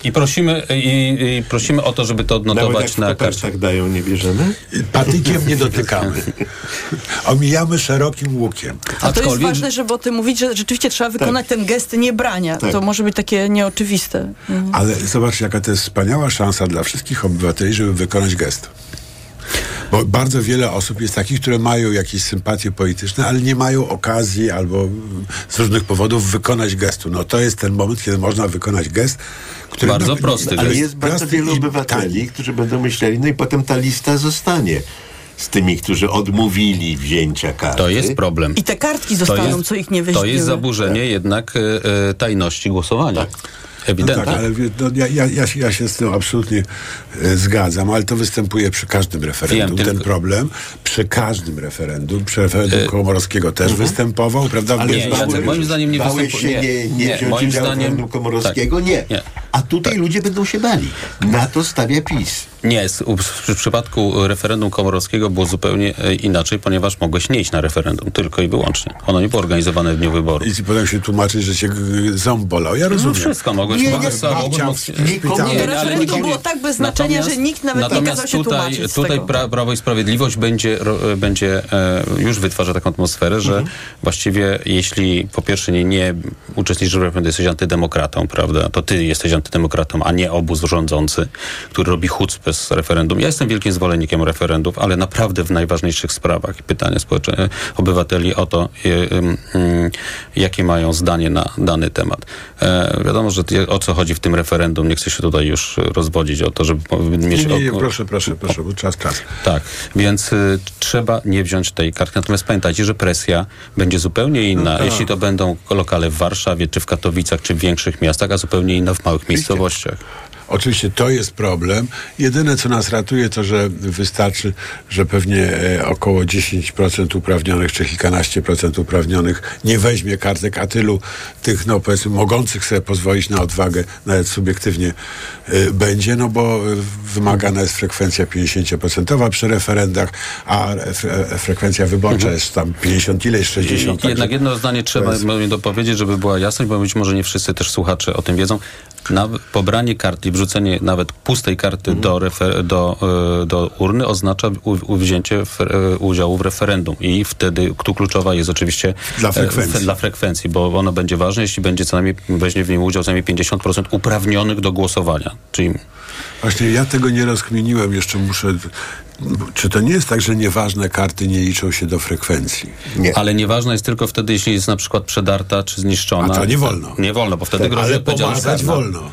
I prosimy, i, i prosimy o to, żeby to Nawet jak odnotować na karcie. dają, nie bierzemy? Patykiem nie dotykamy. Omijamy szerokim łukiem. A to jest ważne, żeby o tym mówić, że rzeczywiście trzeba wykonać ten gest niebrania. Tak. To może być takie nieoczywiste. Mhm. Ale zobacz, jaka to jest wspaniała szansa dla wszystkich obywateli, żeby wykonać gest. Bo bardzo wiele osób jest takich, które mają jakieś sympatie polityczne, ale nie mają okazji albo z różnych powodów wykonać gestu. No to jest ten moment, kiedy można wykonać gest, który... Bardzo no, prosty Ale jest bardzo wielu obywateli, którzy będą myśleli, no i potem ta lista zostanie z tymi, którzy odmówili wzięcia karty. To jest problem. I te kartki zostaną, co ich nie To weźmiemy. jest zaburzenie jednak e, e, tajności głosowania. Ewidentnie. No tak, ale no, ja, ja, ja, się- ja się z tym absolutnie e, zgadzam, ale to występuje przy każdym referendum. Wiem, ten tylko- problem przy każdym referendum, przy referendum E, Komorowskiego też mhm. występował, prawda? Ale Nie, Jacek, moim zdaniem nie się nie, nie, wziąć udziału w zdaniem referendum Komorowskiego? tak. Nie. Nie. A tutaj ludzie będą się bali. Na to stawia PiS. Nie, w, przypadku referendum komorowskiego było zupełnie e, inaczej, ponieważ mogłeś nie iść na referendum, tylko i wyłącznie. Ono nie było organizowane w dniu wyboru. I potem się tłumaczyć, że cię g- ząb bolał. Ja rozumiem. No wszystko mogłeś. Nie, mogłeś nie, mogłeś- w szpitalu. Nie, To ale referendum nikomu- było tak bez znaczenia, że nikt nawet nie kazał się tutaj, tłumaczyć Tutaj pra, Prawo i Sprawiedliwość będzie, będzie e, już wytwarza taką atmosferę, że Mhm. właściwie jeśli po pierwsze nie, nie uczestniczysz w referendum, jesteś antydemokratą, prawda, to ty jesteś antydemokratą, a nie obóz rządzący, który robi chucpę z referendum. Ja jestem wielkim zwolennikiem referendów, ale naprawdę w najważniejszych sprawach i pytania społeczne, obywateli o to, e, mm, jakie mają zdanie na dany temat. E, wiadomo, że o co chodzi w tym referendum, nie chcę się tutaj już rozwodzić o to, żeby mieć... Nie, nie, nie, proszę, proszę, proszę, bo czas, czas. tak, więc y, trzeba nie wziąć tej kartki. Natomiast pamiętajcie, że presja będzie zupełnie inna, No tak. jeśli to będą lokale w Warszawie, czy w Katowicach, czy w większych miastach, a zupełnie inna w małych miejscowościach. Oczywiście to jest problem. Jedyne, co nas ratuje, to, że wystarczy, że pewnie e, około 10% uprawnionych, czy kilkanaście procent uprawnionych nie weźmie kartek, a tylu tych, no powiedzmy, mogących sobie pozwolić na odwagę, nawet subiektywnie e, będzie, no bo wymagana jest frekwencja 50% przy referendach, a fre, e, frekwencja wyborcza jest tam 50 ileś, 60. I, jednak jedno zdanie trzeba jest... dopowiedzieć, żeby była jasność, bo być może nie wszyscy też słuchacze o tym wiedzą. Na, pobranie karty i wrzucenie nawet pustej karty Mhm. do, refer, do, e, do urny oznacza u, wzięcie w, udziału w referendum i wtedy tu kluczowa jest oczywiście Dla e, frekwencji. dla frekwencji, bo ono będzie ważne, jeśli będzie co najmniej weźmie w nim udział co najmniej 50% uprawnionych do głosowania. Czyli Właśnie ja tego nie rozkminiłem, jeszcze muszę... Czy to nie jest tak, że nieważne karty nie liczą się do frekwencji? Nie. Ale nieważne jest tylko wtedy, jeśli jest na przykład przedarta czy zniszczona. A to nie wolno. Nie wolno, bo wtedy grozi Ale odpowiedzialność pomagać karna. wolno.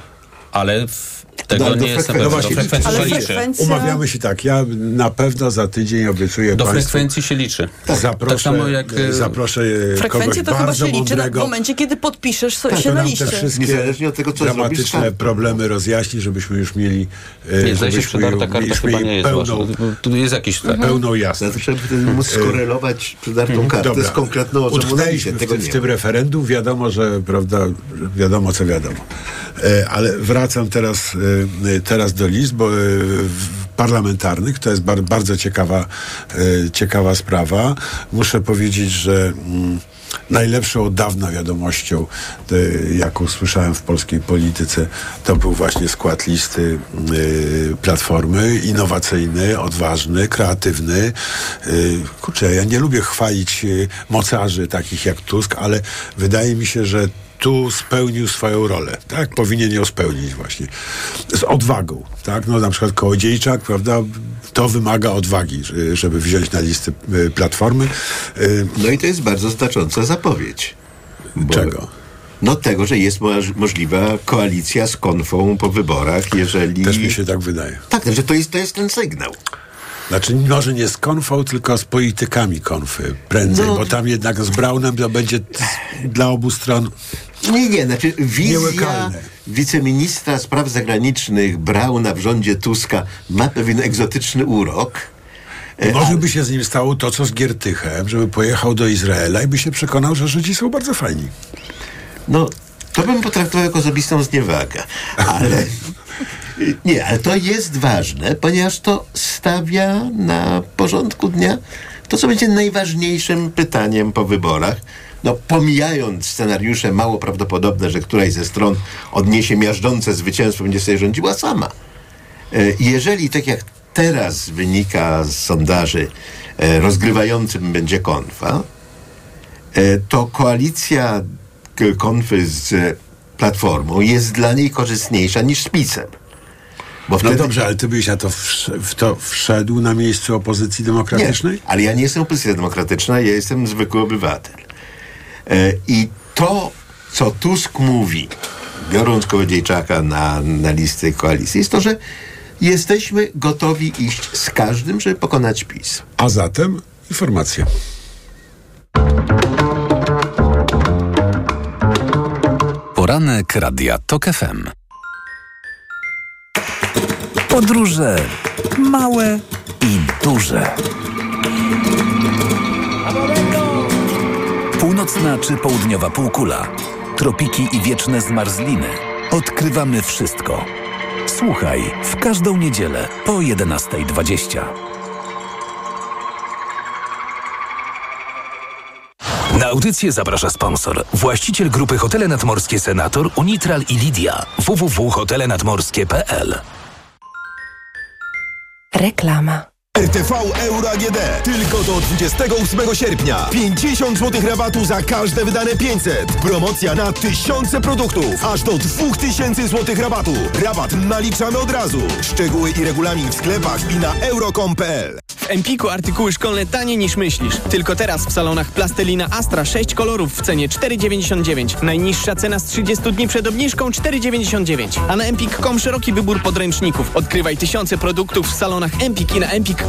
Ale w, tego No, do nie jestem frekwencji- pewien. no Do właśnie, frekwencji ale się liczy. frekwencja- Umawiamy się tak, ja na pewno za tydzień obiecuję Do Państwu... frekwencji się liczy. Zaproszę, tak samo jak, e, zaproszę e, kogoś Frekwencje to chyba się liczy na, w momencie, kiedy podpiszesz so, kto się na liście. wszystkie Niezależnie od tego, co zrobisz dramatyczne kartą. problemy rozjaśni, żebyśmy już mieli, e, Nie, zdaje się, karta mieliśmy chyba nie jest pełną. Tu jest jakiś... Tak. pełną jasność. Dlatego trzeba móc skorelować przedartą kartę Dobra. z konkretną osobą na liście. W, Tego tym- w tym referendum. Wiadomo, że prawda, wiadomo co wiadomo. Ale wracam teraz, teraz do list, bo e, parlamentarnych. To jest bar, bardzo ciekawa, e, ciekawa sprawa. Muszę powiedzieć, że mm, najlepszą od dawna wiadomością, e, jaką słyszałem w polskiej polityce, to był właśnie skład listy e, Platformy. Innowacyjny, odważny, kreatywny. E, kurczę, ja nie lubię chwalić e, mocarzy takich jak Tusk, ale wydaje mi się, że tu spełnił swoją rolę, tak? Powinien ją spełnić właśnie. Z odwagą, tak? No na przykład Kołodziejczak, prawda? To wymaga odwagi, że- żeby wziąć na listę y, Platformy. Y, No i to jest bardzo znacząca zapowiedź. Bo, Czego? No tego, że jest moż- możliwa koalicja z konfą po wyborach, jeżeli... Też mi się tak wydaje. Tak, że to jest, to jest ten sygnał. Znaczy może nie z konfą, tylko z politykami konfy prędzej, No. bo tam jednak z Braunem to będzie dla obu stron Nie, nie, znaczy wizja Niełykalne. wiceministra spraw zagranicznych Brauna w rządzie Tuska ma pewien egzotyczny urok. E, Może by się z nim stało to, co z Giertychem, żeby pojechał do Izraela i by się przekonał, że Żydzi są bardzo fajni. No, to bym potraktował jako osobistą zniewagę, ale... Nie, ale to jest ważne, ponieważ to stawia na porządku dnia to, co będzie najważniejszym pytaniem po wyborach. No, pomijając scenariusze mało prawdopodobne, że któraś ze stron odniesie miażdżące zwycięstwo, będzie sobie rządziła sama. E, Jeżeli, tak jak teraz wynika z sondaży, e, rozgrywającym będzie konfa, e, to koalicja konfy z Platformą jest dla niej korzystniejsza niż z PiSem. Bo No wtedy... dobrze, ale ty byś na to, wsz- w to wszedł na miejscu opozycji demokratycznej? Nie, ale ja nie jestem opozycja demokratyczna, ja jestem zwykły obywatel. E, I to, co Tusk mówi, biorąc Kołodziejczaka na, na listy koalicji, jest to, że jesteśmy gotowi iść z każdym, żeby pokonać PiS. A zatem informacja. Poranek Radia TOK FM. Podróże małe i duże. Północna czy południowa półkula, tropiki i wieczne zmarzliny. Odkrywamy wszystko. Słuchaj w każdą niedzielę po 11.20. Na audycję zaprasza sponsor. Właściciel grupy Hotele Nadmorskie Senator, Unitral i Lidia. www.hotelenadmorskie.pl Reklama. RTV Euro AGD. Tylko do 28 sierpnia. 50 zł rabatu za każde wydane 500. Promocja na tysiące produktów. Aż do 2000 zł rabatu. Rabat naliczamy od razu. Szczegóły i regulamin w sklepach i na euro.com.pl W Empiku artykuły szkolne taniej niż myślisz. Tylko teraz w salonach Plastelina Astra 6 kolorów w cenie 4,99. Najniższa cena z 30 dni przed obniżką 4,99. A na empik.com szeroki wybór podręczników. Odkrywaj tysiące produktów w salonach Empik i na empik.com.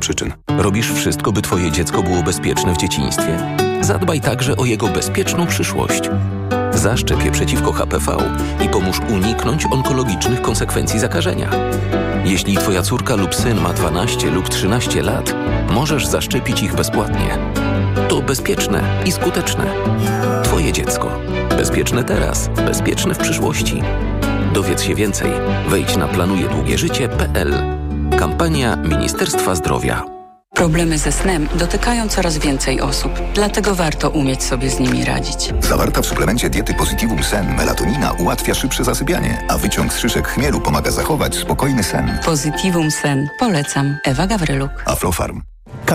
przyczyn. Robisz wszystko, by twoje dziecko było bezpieczne w dzieciństwie? Zadbaj także o jego bezpieczną przyszłość. Zaszczep je przeciwko HPV i pomóż uniknąć onkologicznych konsekwencji zakażenia. Jeśli twoja córka lub syn ma 12 lub 13 lat, możesz zaszczepić ich bezpłatnie. To bezpieczne i skuteczne. Twoje dziecko. Bezpieczne teraz, bezpieczne w przyszłości. Dowiedz się więcej. Wejdź na planujedługieżycie.pl. Kampania Ministerstwa Zdrowia. Problemy ze snem dotykają coraz więcej osób, dlatego warto umieć sobie z nimi radzić. Zawarta w suplemencie diety Positivum Sen melatonina ułatwia szybsze zasypianie, a wyciąg z szyszek chmielu pomaga zachować spokojny sen. Positivum Sen. Polecam. Ewa Gawryluk. Aflofarm.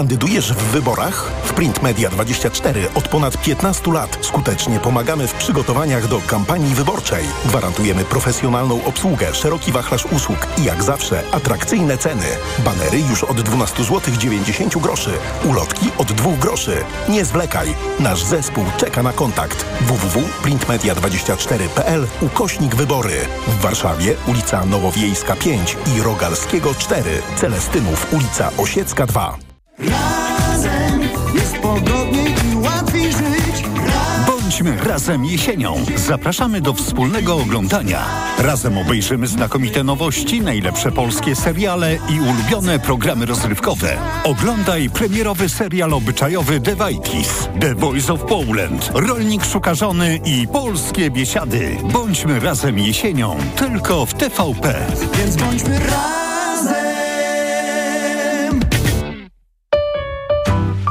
Kandydujesz w wyborach? W Print Media 24 od ponad 15 lat skutecznie pomagamy w przygotowaniach do kampanii wyborczej. Gwarantujemy profesjonalną obsługę, szeroki wachlarz usług i jak zawsze atrakcyjne ceny. Banery już od 12 zł 90 groszy. Ulotki od 2 groszy. Nie zwlekaj. Nasz zespół czeka na kontakt. www.printmedia24.pl ukośnik wybory. W Warszawie ulica Nowowiejska 5 i Rogalskiego 4. Celestynów ulica Osiecka 2. Razem jest pogodniej i łatwiej żyć. Bądźmy razem jesienią. Zapraszamy do wspólnego oglądania. Razem obejrzymy znakomite nowości, najlepsze polskie seriale i ulubione programy rozrywkowe. Oglądaj premierowy serial obyczajowy The Vikings, The Voice of Poland, Rolnik szuka żony i Polskie biesiady. Bądźmy razem jesienią, tylko w TVP. Więc bądźmy razem.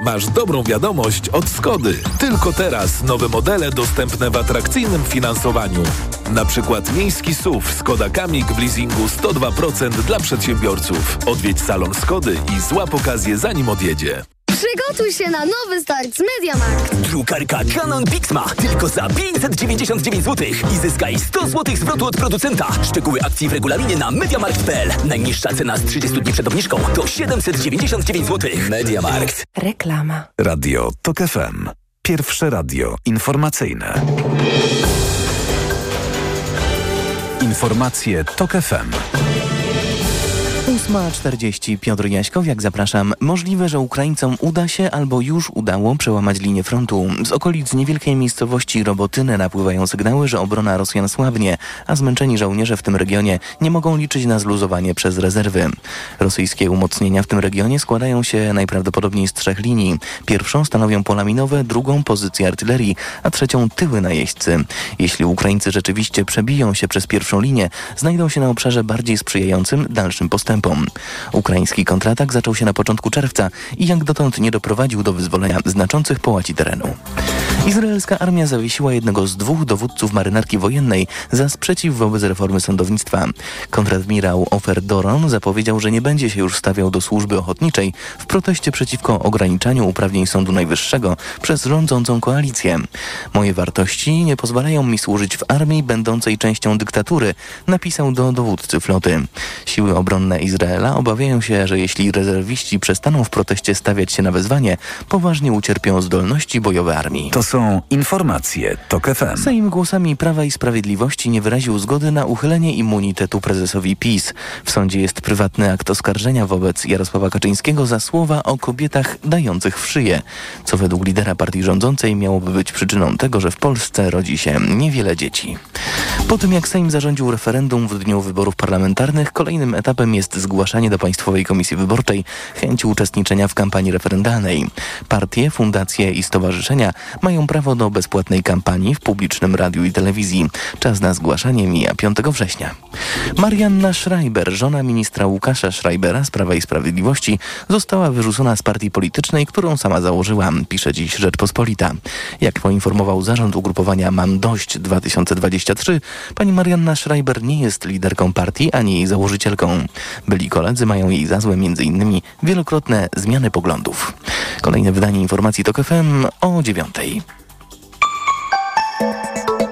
Masz dobrą wiadomość od Skody. Tylko teraz nowe modele dostępne w atrakcyjnym finansowaniu. Na przykład miejski SUV Skoda Kamik w leasingu 102% dla przedsiębiorców. Odwiedź salon Skody i złap okazję zanim odjedzie. Przygotuj się na nowy start z MediaMarkt. Drukarka Canon Pixma tylko za 599 zł i zyskaj 100 zł zwrotu od producenta. Szczegóły akcji w regulaminie na MediaMarkt.pl. Najniższa cena z 30 dni przed obniżką to 799 zł. MediaMarkt. Reklama. Radio TOK FM. Pierwsze radio informacyjne. Informacje TOK FM. 8.40 Piotr Jaśkowiak, zapraszam. Możliwe, że Ukraińcom uda się albo już udało przełamać linię frontu. Z okolic niewielkiej miejscowości Robotyny napływają sygnały, że obrona Rosjan słabnie, a zmęczeni żołnierze w tym regionie nie mogą liczyć na zluzowanie przez rezerwy. Rosyjskie umocnienia w tym regionie składają się najprawdopodobniej z trzech linii. Pierwszą stanowią pola minowe, drugą pozycję artylerii, a trzecią tyły najeźdźcy. Jeśli Ukraińcy rzeczywiście przebiją się przez pierwszą linię, znajdą się na obszarze bardziej sprzyjającym dalszym postępom. Ukraiński kontratak zaczął się na początku czerwca i jak dotąd nie doprowadził do wyzwolenia znaczących połaci terenu. Izraelska armia zawiesiła jednego z dwóch dowódców marynarki wojennej za sprzeciw wobec reformy sądownictwa. Kontradmirał Ofer Doron zapowiedział, że nie będzie się już stawiał do służby ochotniczej w proteście przeciwko ograniczaniu uprawnień Sądu Najwyższego przez rządzącą koalicję. Moje wartości nie pozwalają mi służyć w armii będącej częścią dyktatury, napisał do dowódcy floty. Siły obronne Izraela obawiają się, że jeśli rezerwiści przestaną w proteście stawiać się na wezwanie, poważnie ucierpią zdolności bojowe armii. To są informacje TOK FM. Sejm głosami Prawa i Sprawiedliwości nie wyraził zgody na uchylenie immunitetu prezesowi PiS. W sądzie jest prywatny akt oskarżenia wobec Jarosława Kaczyńskiego za słowa o kobietach dających w szyję, co według lidera partii rządzącej miałoby być przyczyną tego, że w Polsce rodzi się niewiele dzieci. Po tym jak Sejm zarządził referendum w dniu wyborów parlamentarnych, kolejnym etapem jest zgłaszanie do Państwowej Komisji Wyborczej chęci uczestniczenia w kampanii referendalnej. Partie, fundacje i stowarzyszenia mają prawo do bezpłatnej kampanii w publicznym radiu i telewizji. Czas na zgłaszanie mija 5 września. Marianna Schreiber, żona ministra Łukasza Schreibera z Prawa i Sprawiedliwości, została wyrzucona z partii politycznej, którą sama założyła, pisze dziś Rzeczpospolita. Jak poinformował zarząd ugrupowania Mam Dość 2023, pani Marianna Schreiber nie jest liderką partii ani jej założycielką. Byli koledzy mają jej za złe m.in. wielokrotne zmiany poglądów. Kolejne wydanie informacji TOK FM o dziewiątej.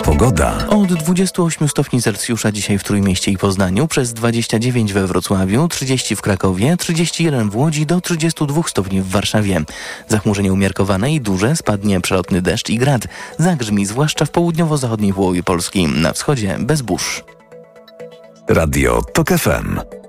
Pogoda. Od 28 stopni Celsjusza dzisiaj w Trójmieście i Poznaniu, przez 29 we Wrocławiu, 30 w Krakowie, 31 w Łodzi do 32 stopni w Warszawie. Zachmurzenie umiarkowane i duże, spadnie przelotny deszcz i grad. Zagrzmi zwłaszcza w południowo-zachodniej połowie Polski, na wschodzie bez burz. Radio TOK FM.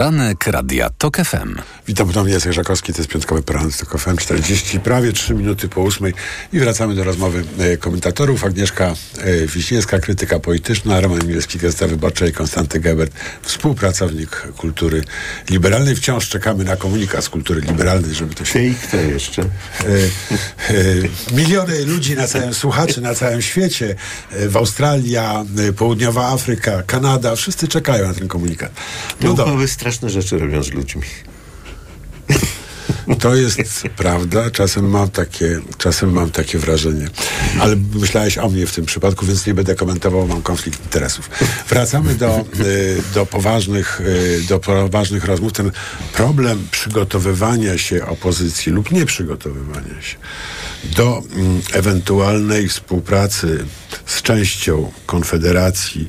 Poranek Radia TOK FM. Witam ponownie, Jacek Żakowski, to jest piątkowy poranek TOK FM, 40, prawie 3 minuty po ósmej i wracamy do rozmowy e, komentatorów. Agnieszka e, Wiśniewska, krytyka polityczna, Roman Milewski, Gazeta Wyborcza i Konstanty Gebert, współpracownik kultury liberalnej. Wciąż czekamy na komunikat z kultury liberalnej, żeby to się... I kto jeszcze? E, e, miliony ludzi na całym, słuchaczy na całym świecie, e, w Australii, e, Południowa Afryka, Kanada, wszyscy czekają na ten komunikat. No Duchowy straszne rzeczy robią z ludźmi. To jest prawda, czasem mam, takie, czasem mam takie wrażenie. Ale myślałeś o mnie w tym przypadku, więc nie będę komentował, mam konflikt interesów. Wracamy do, y, do, poważnych, y, do poważnych rozmów. Ten problem przygotowywania się opozycji lub nieprzygotowywania się do mm, ewentualnej współpracy z częścią Konfederacji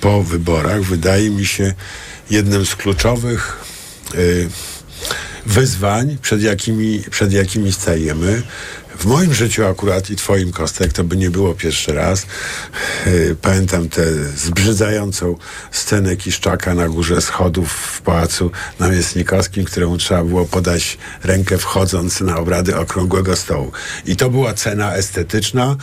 po wyborach wydaje mi się jednym z kluczowych y, wyzwań, przed jakimi, przed jakimi stajemy. W moim życiu akurat i twoim Kostek to by nie było pierwszy raz. Yy, Pamiętam tę zbrzydzającą scenę Kiszczaka na górze schodów w Pałacu Namiestnikowskim, któremu trzeba było podać rękę wchodząc na obrady Okrągłego Stołu. I to była cena estetyczna.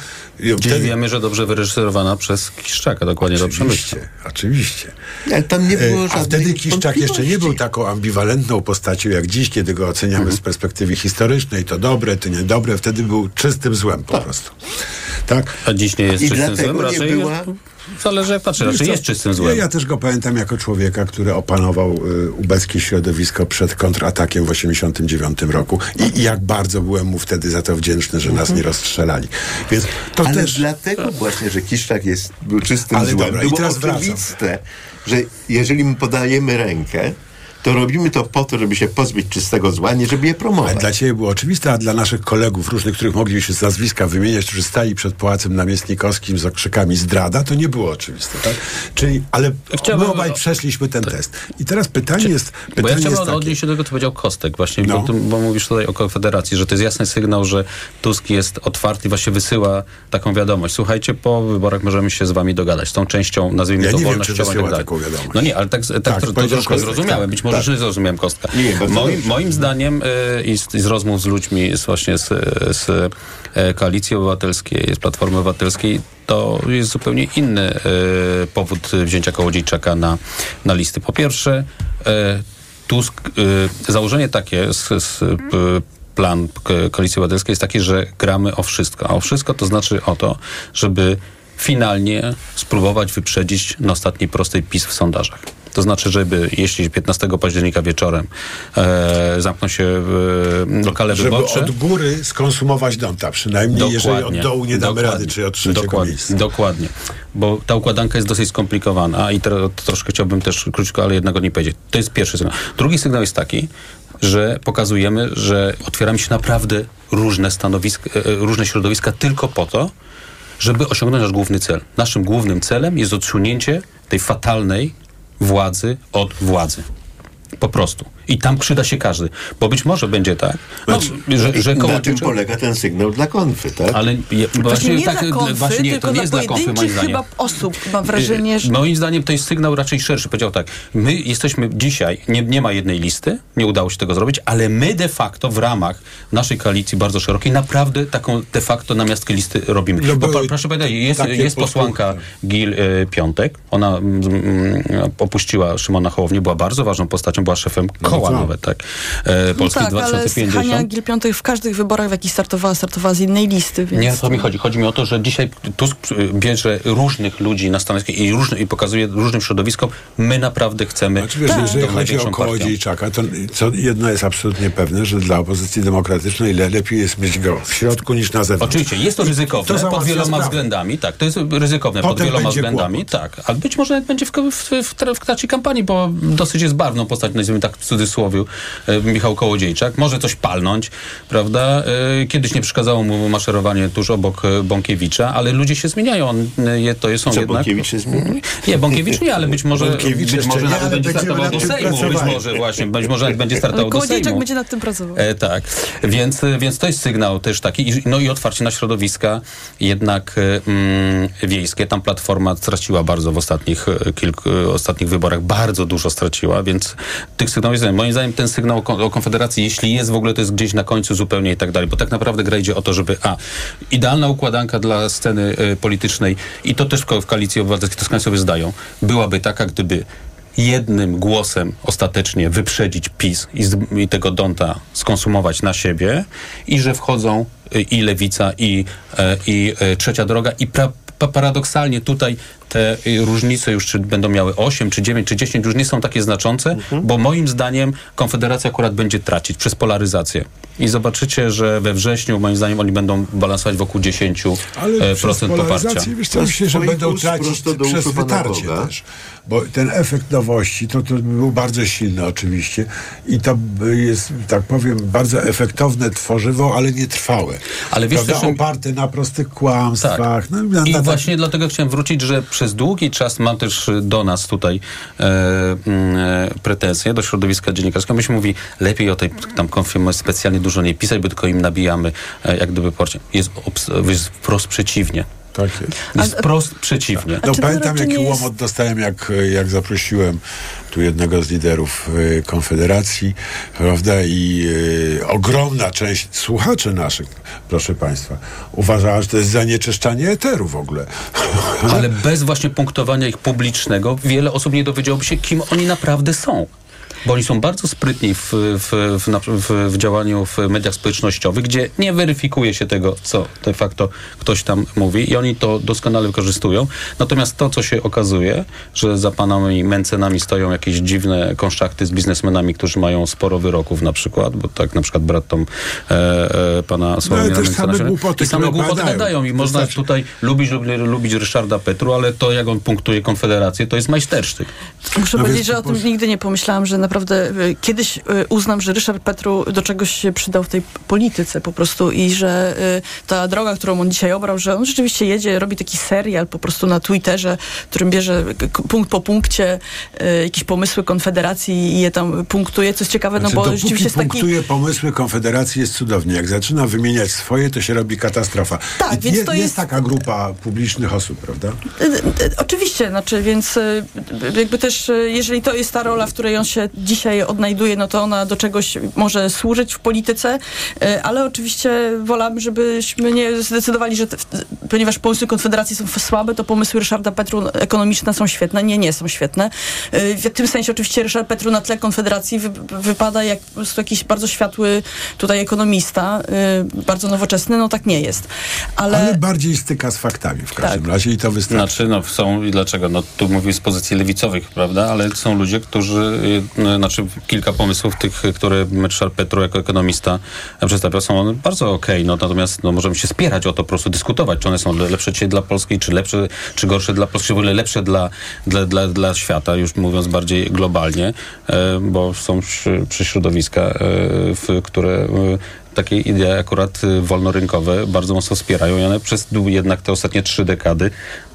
Dziś wiemy, że dobrze wyreżyserowana przez Kiszczaka, dokładnie do przemyśle. Oczywiście. Ale tam nie było E, A wtedy Kiszczak jeszcze nie był taką ambiwalentną postacią jak dziś, kiedy go oceniamy z perspektywy historycznej. To dobre, to niedobre. Wtedy był czystym złem po prostu. Tak? A dziś nie jest I czystym dlatego złem? nie Raczej była- zależy jak patrzy, raczej jest czystym złem. ja też go pamiętam jako człowieka, który opanował y, ubeckie środowisko przed kontratakiem w 89 roku I, i jak bardzo byłem mu wtedy za to wdzięczny, że nas nie rozstrzelali. Więc to Ale też... dlatego właśnie, że Kiszczak jest, był czystym Ale złem. dobra, i było teraz wracam. oczywiste, że jeżeli mu podajemy rękę, to robimy to po to, żeby się pozbyć czystego zła, nie żeby je promować. Ale dla Ciebie było oczywiste, a dla naszych kolegów różnych, których mogliśmy z nazwiska wymieniać, którzy stali przed Pałacem Namiestnikowskim z okrzykami zdrada, to nie było oczywiste, tak? Czyli, ale Chciałbym- my obaj przeszliśmy ten test. I teraz pytanie jest, Bo ja pytanie chciałbym jest takie, odnieść się do tego, co powiedział Kostek właśnie, No. bo, bo mówisz tutaj o Konfederacji, że to jest jasny sygnał, że Tusk jest otwarty i właśnie wysyła taką wiadomość. Słuchajcie, po wyborach możemy się z wami dogadać. Z tą częścią, nazwijmy Ja to nie wiem, czy wolnościową wysyła tak taką wiadomość. No nie, ale tak, tak, Tak, to, to troszkę zrozumiałem. tak, Być może tak. źle zrozumiałem Kostka. Nie, moim, moim zdaniem y, i, z, i z rozmów z ludźmi z właśnie z, z e, Koalicji Obywatelskiej, z Platformy Obywatelskiej, to jest zupełnie inny y, powód wzięcia Kołodziejczaka na, na listy. Po pierwsze, e, Tusk, y, założenie takie z, z y, plan Ko- Koalicji Obywatelskiej jest takie, że gramy o wszystko. A o wszystko to znaczy o to, żeby finalnie spróbować wyprzedzić na ostatniej prostej PiS w sondażach. To znaczy, żeby jeśli 15 października wieczorem e, zamkną się e, lokale żeby wyborcze... od góry skonsumować Donta, przynajmniej jeżeli od dołu nie damy rady, czy od trzeciego dokładnie, miejsca. Dokładnie, bo ta układanka jest dosyć skomplikowana i teraz troszkę chciałbym też krótko, ale jednego nie powiedzieć. To jest pierwszy sygnał. Drugi sygnał jest taki, że pokazujemy, że otwieramy się naprawdę różne stanowiska, e, różne środowiska tylko po to, żeby osiągnąć nasz główny cel. Naszym głównym celem jest odsunięcie tej fatalnej władzy od władzy. Po prostu. I tam przyda się każdy. Bo być może będzie tak, no, że, że na tym Kołodziejczak- polega ten sygnał dla konfy, tak? Ale je, Właśnie nie tak, dla konfy, właśnie nie, to nie jest dla konfy, moim zdaniem. chyba osób. Mam wrażenie, że... Moim zdaniem to jest sygnał raczej szerszy. Powiedział tak, my jesteśmy dzisiaj, nie, nie ma jednej listy, nie udało się tego zrobić, ale my de facto w ramach naszej koalicji bardzo szerokiej naprawdę taką de facto namiastkę listy robimy. No Bo, proszę powiedzieć, jest, jest posłanka Gil y, Piątek, ona mm, mm, opuściła Szymona Hołownię, była bardzo ważną postacią, była szefem koła tak. nawet, tak, e, Polski no tak, ale 2050. Hania Gil-Piątek w każdych wyborach, w jakich startowała, startowała z innej listy, więc... Nie o to mi chodzi. Chodzi mi o to, że dzisiaj Tusk y, bierze różnych ludzi na stanowisko i, różny, i pokazuje różnym środowiskom, my naprawdę chcemy Znaczy, wiesz, jeżeli chodzi największą o partią. Kołodziejczaka, to co jedno jest absolutnie pewne, że dla opozycji demokratycznej le- lepiej jest mieć go w środku niż na zewnątrz. Oczywiście, jest to ryzykowne to pod wieloma sprawę. względami. Tak, to jest ryzykowne pod Potem wieloma będzie względami. Tak, ale być może nawet będzie w, w, w, w trakcie kampanii, bo dosyć jest barwną postacią, nazwijmy tak w cudzysłowie e, Michał Kołodziejczak. Może coś palnąć, prawda? E, Kiedyś nie przeszkadzało mu maszerowanie tuż obok e, Bąkiewicza, ale ludzie się zmieniają. On, je- to są Co, jednak... Bąkiewicz się zmienił? Nie, Bąkiewicz nie, ale być może, być może nawet będzie startował do Sejmu. Być może właśnie, być może nawet będzie startował do Kołodziejczak Sejmu. będzie nad tym pracował. E, tak, więc, więc to jest sygnał też taki. No i otwarcie na środowiska jednak mm, wiejskie. Tam Platforma straciła bardzo w ostatnich, kilku, ostatnich wyborach. Bardzo dużo straciła, więc tych sygnałów jest. Moim zdaniem ten sygnał o, kon- o Konfederacji, jeśli jest w ogóle, to jest gdzieś na końcu zupełnie i tak dalej. Bo tak naprawdę gra idzie o to, żeby a, idealna układanka dla sceny e, politycznej i to też w, ko- w koalicji obywatelskiej, to skąd sobie zdają, byłaby taka, gdyby jednym głosem ostatecznie wyprzedzić PiS i, z, i tego Donta skonsumować na siebie i że wchodzą y, i Lewica i, e, i e, Trzecia Droga i pra, pa, paradoksalnie tutaj te różnice już czy będą miały 8, czy 9, czy 10 już nie są takie znaczące, bo moim zdaniem Konfederacja akurat będzie tracić przez polaryzację. I zobaczycie, że we wrześniu moim zdaniem oni będą balansować wokół 10% Ale e, procent poparcia. wiesz co, myślę, że będą tracić przez wytarcie Boga. też. Bo ten efekt nowości, to, to był bardzo silny oczywiście i to jest, tak powiem, bardzo efektowne tworzywo, ale nie trwałe. Ale wiesz Prawda? też, że- oparte na prostych kłamstwach. No, na, I na właśnie dlatego chciałem wrócić, że przez długi czas mam też do nas tutaj e, mm, e, pretensje, do środowiska dziennikarskiego. Myśmy mówi, lepiej o tej tam konfirmacji specjalnie dużo nie pisać, bo tylko im nabijamy e, jak gdyby porcie. Jest, jest wprost przeciwnie. Tak jest. Jest wprost przeciwnie. No pamiętam, jaki jest- łomot dostałem, jak, jak zaprosiłem tu jednego z liderów e, Konfederacji, prawda, i e, ogromna część słuchaczy naszych, proszę Państwa, uważała, że to jest zanieczyszczanie eteru w ogóle. Ale bez właśnie punktowania ich publicznego wiele osób nie dowiedziałoby się, kim oni naprawdę są. Bo oni są bardzo sprytni w, w, w, w, w działaniu w mediach społecznościowych, gdzie nie weryfikuje się tego, co de facto ktoś tam mówi i oni to doskonale wykorzystują. Natomiast to, co się okazuje, że za panami mencenami stoją jakieś dziwne konszachty z biznesmenami, którzy mają sporo wyroków na przykład, bo tak na przykład brat Tom e, e, pana Sławomira też Mencena same głupoty, I same głupoty gadają i można Wystarczy- tutaj lubić lubić Ryszarda Petru, ale to, jak on punktuje Konfederację, to jest majstersztyk. Muszę No powiedzieć, że o tym nigdy nie pomyślałam, że naprawdę y, kiedyś y, uznam, że Ryszard Petru do czegoś się przydał w tej polityce po prostu i że y, ta droga, którą on dzisiaj obrał, że on rzeczywiście jedzie, robi taki serial po prostu na Twitterze, w którym bierze punkt po punkcie jakieś pomysły Konfederacji i je tam punktuje, co jest ciekawe, no Znaczy, bo dopóki rzeczywiście jest taki... punktuje pomysły Konfederacji jest cudownie. Jak zaczyna wymieniać swoje, to się robi katastrofa. Tak, I więc to jest jest- taka grupa publicznych osób, prawda? Oczywiście, znaczy, więc jakby też, jeżeli to jest ta rola, w której on się dzisiaj odnajduje, no to ona do czegoś może służyć w polityce, y, ale oczywiście wolałabym, żebyśmy nie zdecydowali, że te, ponieważ pomysły Konfederacji są słabe, to pomysły Ryszarda Petru ekonomiczne są świetne. Nie, nie są świetne. Y, W tym sensie oczywiście Ryszard Petru na tle Konfederacji wy, wypada jak po prostu jakiś bardzo światły tutaj ekonomista, y, bardzo nowoczesny, no tak nie jest. Ale, Ale bardziej styka z faktami w każdym Tak. razie i to wystarczy. Znaczy, no są i dlaczego? No tu mówię z pozycji lewicowych, prawda? Ale są ludzie, którzy, y, znaczy kilka pomysłów tych, które Ryszard Petru jako ekonomista przedstawia, są one bardzo okej, no natomiast no, możemy się spierać o to, po prostu dyskutować, czy one są le- lepsze dzisiaj dla Polski, czy lepsze, czy gorsze dla Polski, czy w ogóle lepsze dla, dla, dla, dla świata, już mówiąc bardziej globalnie, e, bo są przy, przy środowiska, e, w, które e, takie idee akurat wolnorynkowe bardzo mocno wspierają i one przez jednak te ostatnie trzy dekady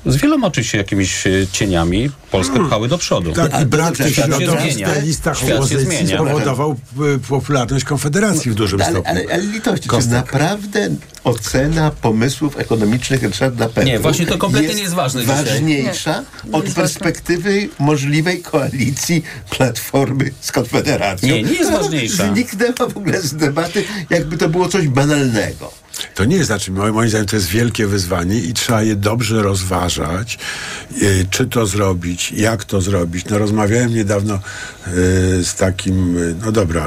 z wieloma oczywiście jakimiś y, cieniami Polskę pchały do przodu. Tak, i brak tych środowisk na listach opozycji spowodował y, popularność Konfederacji w dużym ale, stopniu. ale, ale litości, czy Kostek. naprawdę ocena pomysłów ekonomicznych Ryszarda Petru Nie, właśnie to kompletnie nie jest ważne ważniejsza od perspektywy możliwej koalicji Platformy z Konfederacją. Nie, nie jest ważniejsza. Zniknęła w ogóle z debaty, jakby to było coś banalnego. To nie jest, znaczy moim, zdaniem to jest wielkie wyzwanie i trzeba je dobrze rozważać, y, czy to zrobić, jak to zrobić. No rozmawiałem niedawno y, z takim, y, no dobra,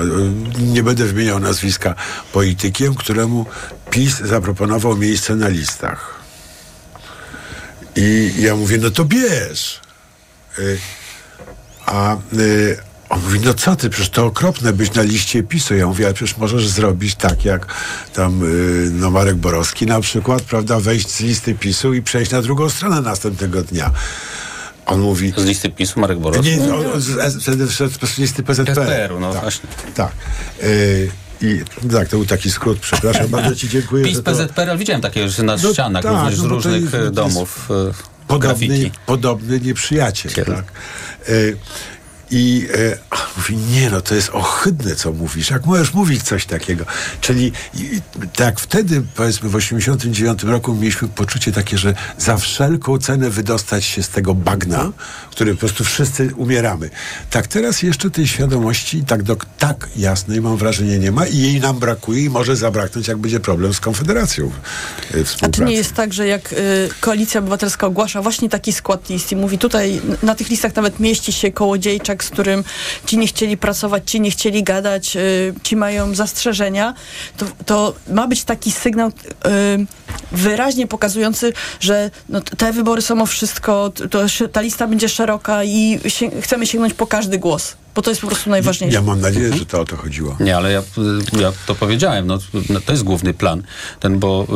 nie będę wymieniał nazwiska, politykiem, któremu PiS zaproponował miejsce na listach. I ja mówię, no to bierz. A on mówi, no co ty, przecież to okropne być na liście PiSu. Ja mówię, ale przecież możesz zrobić tak, jak tam y, no Marek Borowski na przykład, prawda, wejść z listy PiSu i przejść na drugą stronę następnego dnia. on mówi... Z listy PiSu Marek Boros? Nie, no, z- wtedy wszedł z listy PZPR. PZPR-u, no tak, właśnie. Tak. Y, I tak, to był taki skrót, przepraszam, bardzo ci dziękuję. PiS. PZPR, widziałem takie już na No ścianach, tak, również no z różnych jest- jest domów. podobny, graffiti. podobny nieprzyjaciel. Tak? Y, I e, mówi, nie no, to jest ohydne, co mówisz. Jak możesz mówić coś takiego? Czyli i, tak wtedy, powiedzmy w 89 roku mieliśmy poczucie takie, że za wszelką cenę wydostać się z tego bagna, w którym po prostu wszyscy umieramy. Tak teraz jeszcze tej świadomości tak, do, tak jasnej mam wrażenie nie ma i jej nam brakuje i może zabraknąć, jak będzie problem z Konfederacją e, A czy nie jest tak, że jak y, Koalicja Obywatelska ogłasza właśnie taki skład list i mówi tutaj, na tych listach nawet mieści się kołodziejczak, z którym ci nie chcieli pracować, ci nie chcieli gadać, y, ci mają zastrzeżenia, to, to ma być taki sygnał y, wyraźnie pokazujący, że no, te wybory są o wszystko, to, ta lista będzie szeroka i się, chcemy sięgnąć po każdy głos, bo to jest po prostu najważniejsze. Ja mam nadzieję, że to o to chodziło. Nie, ale ja, ja to powiedziałem, no, no, to jest główny plan. Ten, bo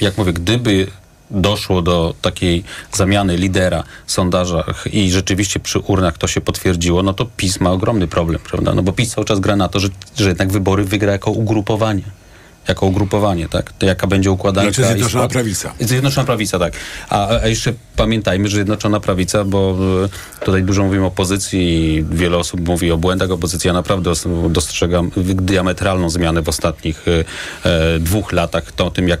y, jak mówię, gdyby doszło do takiej zamiany lidera w sondażach i rzeczywiście przy urnach to się potwierdziło, no to PiS ma ogromny problem, prawda? No bo PiS cały czas gra na to, że, że jednak wybory wygra jako ugrupowanie. Jako ugrupowanie, tak? To jaka będzie układanka. Znaczy Zjednoczona Prawica. Zjednoczona Prawica, tak. A, a jeszcze pamiętajmy, że Zjednoczona Prawica, bo y, tutaj dużo mówimy o opozycji i wiele osób mówi o błędach opozycji. Ja naprawdę os- dostrzegam diametralną zmianę w ostatnich y, e, dwóch latach, to o tym jak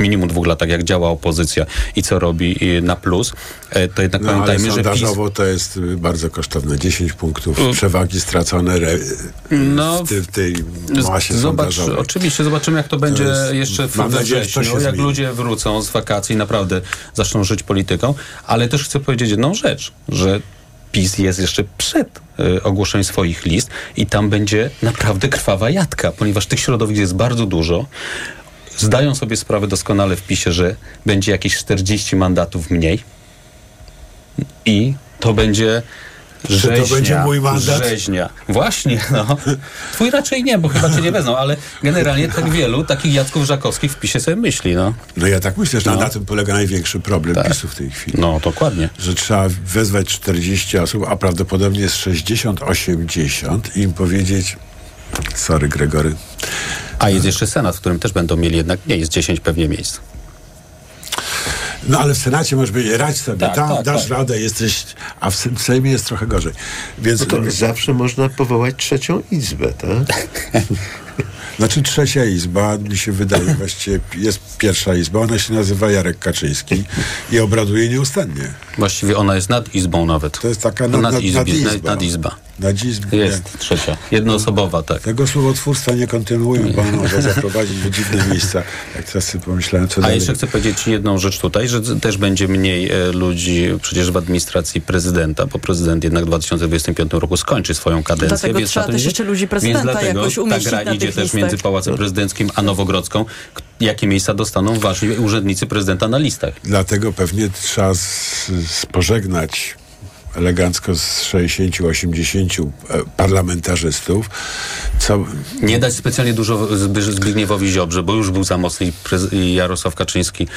minimum dwóch latach, jak działa opozycja i co robi y, na plus. E, to jednak No, ale pamiętajmy, że PiS... sondażowo to jest bardzo kosztowne. 10 punktów Mm. przewagi stracone re, No, w, ty, w tej masie Zobacz, sondażowej. oczywiście zobaczymy, jak to będzie jest- jeszcze w, we to wrześniu, jak zmieni. ludzie wrócą z wakacji i naprawdę zaczną żyć polityką. Ale też chcę powiedzieć jedną rzecz, że PiS jest jeszcze przed y, ogłoszeniem swoich list i tam będzie naprawdę krwawa jadka, ponieważ tych środowisk jest bardzo dużo. Zdają sobie sprawę doskonale w PiSie, że będzie jakieś 40 mandatów mniej i to będzie Czy to rzeźnia, będzie mój mandat? Rzeźnia. Właśnie, no. Twój raczej nie, bo chyba cię nie wezmą, ale generalnie tak wielu takich Jacków Żakowskich w PiSie sobie myśli, no. No ja tak myślę, że No. na tym polega największy problem Tak. PiSu w tej chwili. No, dokładnie. Że trzeba wezwać 40 osób, a prawdopodobnie jest 60-80 i im powiedzieć sorry Gregory. A jest jeszcze Senat, w którym też będą mieli jednak mniej, jest 10 pewnie miejsc. No ale w Senacie możesz powiedzieć, radź sobie, Tak, tam tak, dasz tak. radę, jesteś, a w, Se- w Sejmie jest trochę gorzej. Więc No to zawsze można powołać trzecią izbę, tak? Znaczy trzecia izba, mi się wydaje, właściwie jest pierwsza izba, ona się nazywa Jarek Kaczyński i obraduje nieustannie. Właściwie ona jest nad izbą nawet. To jest taka nad, nad, nadizbie- nadizba. Nadizba. Nadizba. Jest trzecia, jednoosobowa, tak. Tego słowotwórstwa nie kontynuują, bo ono może zaprowadzić w dziwne miejsca. Jak teraz sobie pomyślałem, co A dalej. jeszcze chcę powiedzieć jedną rzecz tutaj, że też będzie mniej e, ludzi przecież w administracji prezydenta, bo prezydent jednak w 2025 roku skończy swoją kadencję. Dlatego więc trzeba na to też nie- jeszcze ludzi prezydenta więc dlatego jakoś umieścić Ta gra na idzie też listach. między Pałacem Prezydenckim a Nowogrodzką. Jakie miejsca dostaną ważni urzędnicy prezydenta na listach? Dlatego pewnie trzeba z, z pożegnać elegancko z 60-80 e, parlamentarzystów, co Nie dać specjalnie dużo Zbigniewowi Ziobrze, bo już był za mocny i, Jarosław Kaczyński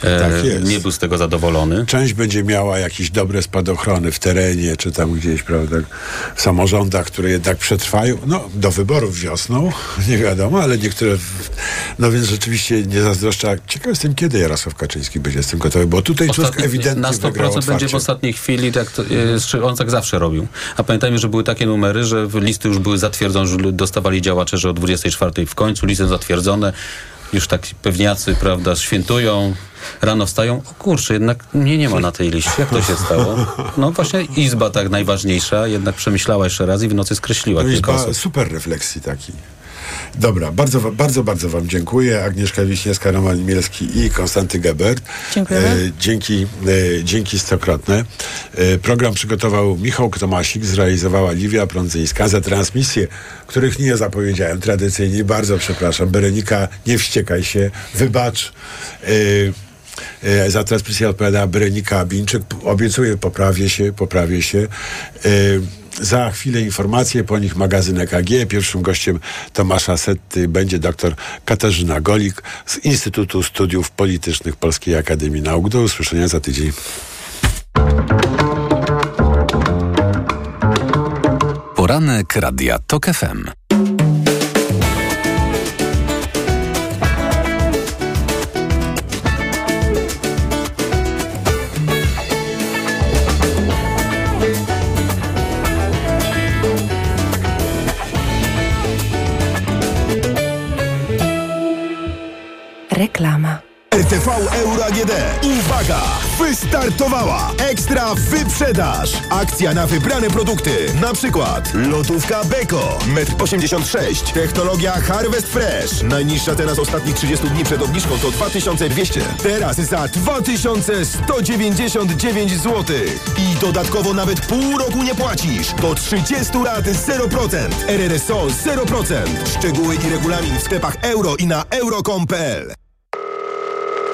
Tak jest. nie był z tego zadowolony. Część będzie miała jakieś dobre spadochrony w terenie, czy tam gdzieś, prawda, w samorządach, które jednak przetrwają, no, do wyborów wiosną, nie wiadomo, ale niektóre, no więc rzeczywiście nie zazdroszczę. Ciekaw jestem, kiedy Jarosław Kaczyński będzie z tym gotowy, bo tutaj Tusk Ostatni- ewidentnie na wygrał 100% będzie w ostatniej chwili, tak, to, e, on tak zawsze robił. A pamiętajmy, że były takie numery, że listy już były zatwierdzone, że dostawali działacze, że o 24 w końcu listy zatwierdzone. Już tak pewniacy, prawda, świętują, rano wstają. O kurczę, jednak mnie nie ma na tej liście. Jak to się stało? No właśnie Izba tak najważniejsza, jednak przemyślała jeszcze raz i w nocy skreśliła To kilka ba- osób. super refleksji taki. Dobra, bardzo, bardzo, bardzo Wam dziękuję. Agnieszka Wiśniewska, Roman Mielski i Konstanty Gebert. Dziękujemy. dzięki, e, dzięki stokrotne. E, program przygotował Michał Tomasik, zrealizowała Liwia Prądzyńska. Za transmisję, których nie zapowiedziałem tradycyjnie, bardzo przepraszam. Berenika, nie wściekaj się, wybacz. E, E, Za transmisję odpowiada Berenika Bińczyk. Obiecuję, poprawię się, poprawię się. Za chwilę informacje, po nich magazyn EKG. Pierwszym gościem Tomasza Setty będzie dr Katarzyna Golik z Instytutu Studiów Politycznych Polskiej Akademii Nauk. Do usłyszenia za tydzień. Poranek Radia TOK FM. Reklama. RTV Euro AGD. Uwaga! Wystartowała! Ekstra wyprzedaż! Akcja na wybrane produkty. Na przykład lodówka Beko, 1,86 m. Technologia Harvest Fresh. Najniższa teraz ostatnich 30 dni przed obniżką to 2200. Teraz za 2199 zł. I dodatkowo nawet pół roku nie płacisz. Do 30 lat 0%. RRSO 0%. Szczegóły i regulamin w sklepach euro i na euro.com.pl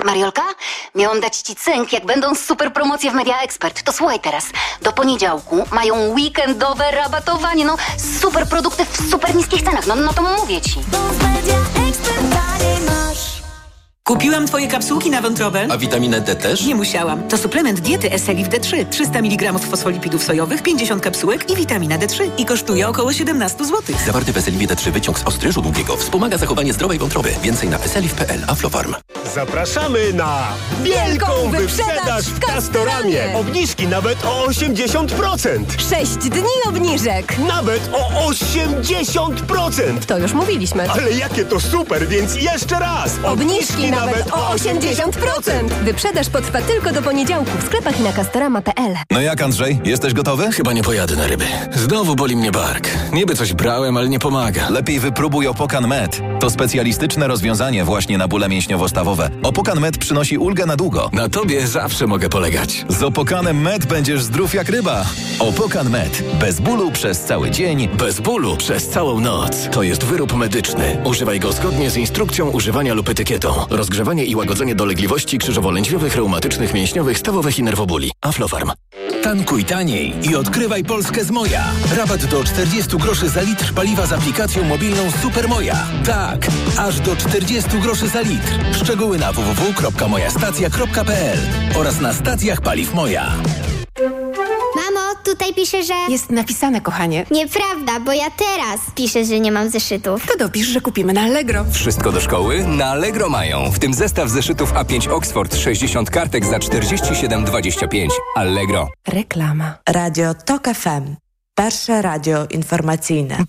Mariolka, miałam dać ci cynk, jak będą super promocje w Media Expert. To słuchaj teraz. Do poniedziałku mają weekendowe rabatowanie. No, super produkty w super niskich cenach. No, no to mówię ci. Kupiłam twoje kapsułki na wątrobę. A witaminę D też? Nie musiałam. To suplement diety Eselif D3. 300 mg fosfolipidów sojowych, 50 kapsułek i witamina D3. I kosztuje około 17 zł. Zawarty w Eselifie D3 wyciąg z ostryżu długiego wspomaga zachowanie zdrowej wątroby. Więcej na eselif.pl. Aflofarm. Zapraszamy na wielką wyprzedaż w Castoramie. Obniżki nawet o 80%. 6 dni obniżek. Nawet o 80%. To już mówiliśmy. Ale jakie to super, więc jeszcze raz. Obniżki nawet o 80%. Wyprzedaż potrwa tylko do poniedziałku w sklepach i na castorama.pl. No jak Andrzej, jesteś gotowy? Chyba nie pojadę na ryby. Znowu boli mnie bark. Niby coś brałem, ale nie pomaga. Lepiej wypróbuj Opokan Med. To specjalistyczne rozwiązanie właśnie na bóle mięśniowo-stawowe. Opokan Med przynosi ulgę na długo. Na tobie zawsze mogę polegać. Z Opokanem Med będziesz zdrów jak ryba. Opokan Med. Bez bólu przez cały dzień. Bez bólu przez całą noc. To jest wyrób medyczny. Używaj go zgodnie z instrukcją używania lub etykietą. Rozgrzewanie i łagodzenie dolegliwości krzyżowo-lędźwiowych, reumatycznych, mięśniowych, stawowych i nerwobóli. Aflofarm. Tankuj taniej i odkrywaj Polskę z Moja. Rabat do 40 groszy za litr paliwa z aplikacją mobilną Supermoja. Tak, aż do 40 groszy za litr. Szczegóły na www.mojastacja.pl oraz na stacjach paliw Moja. Tutaj pisze, że... Jest napisane, kochanie. Nieprawda, bo ja teraz piszę, że nie mam zeszytów. To dopisz, że kupimy na Allegro. Wszystko do szkoły? Na Allegro mają. W tym zestaw zeszytów A5 Oxford 60 kartek za 47,25. Allegro. Reklama. Radio TOK FM. Pierwsze radio informacyjne.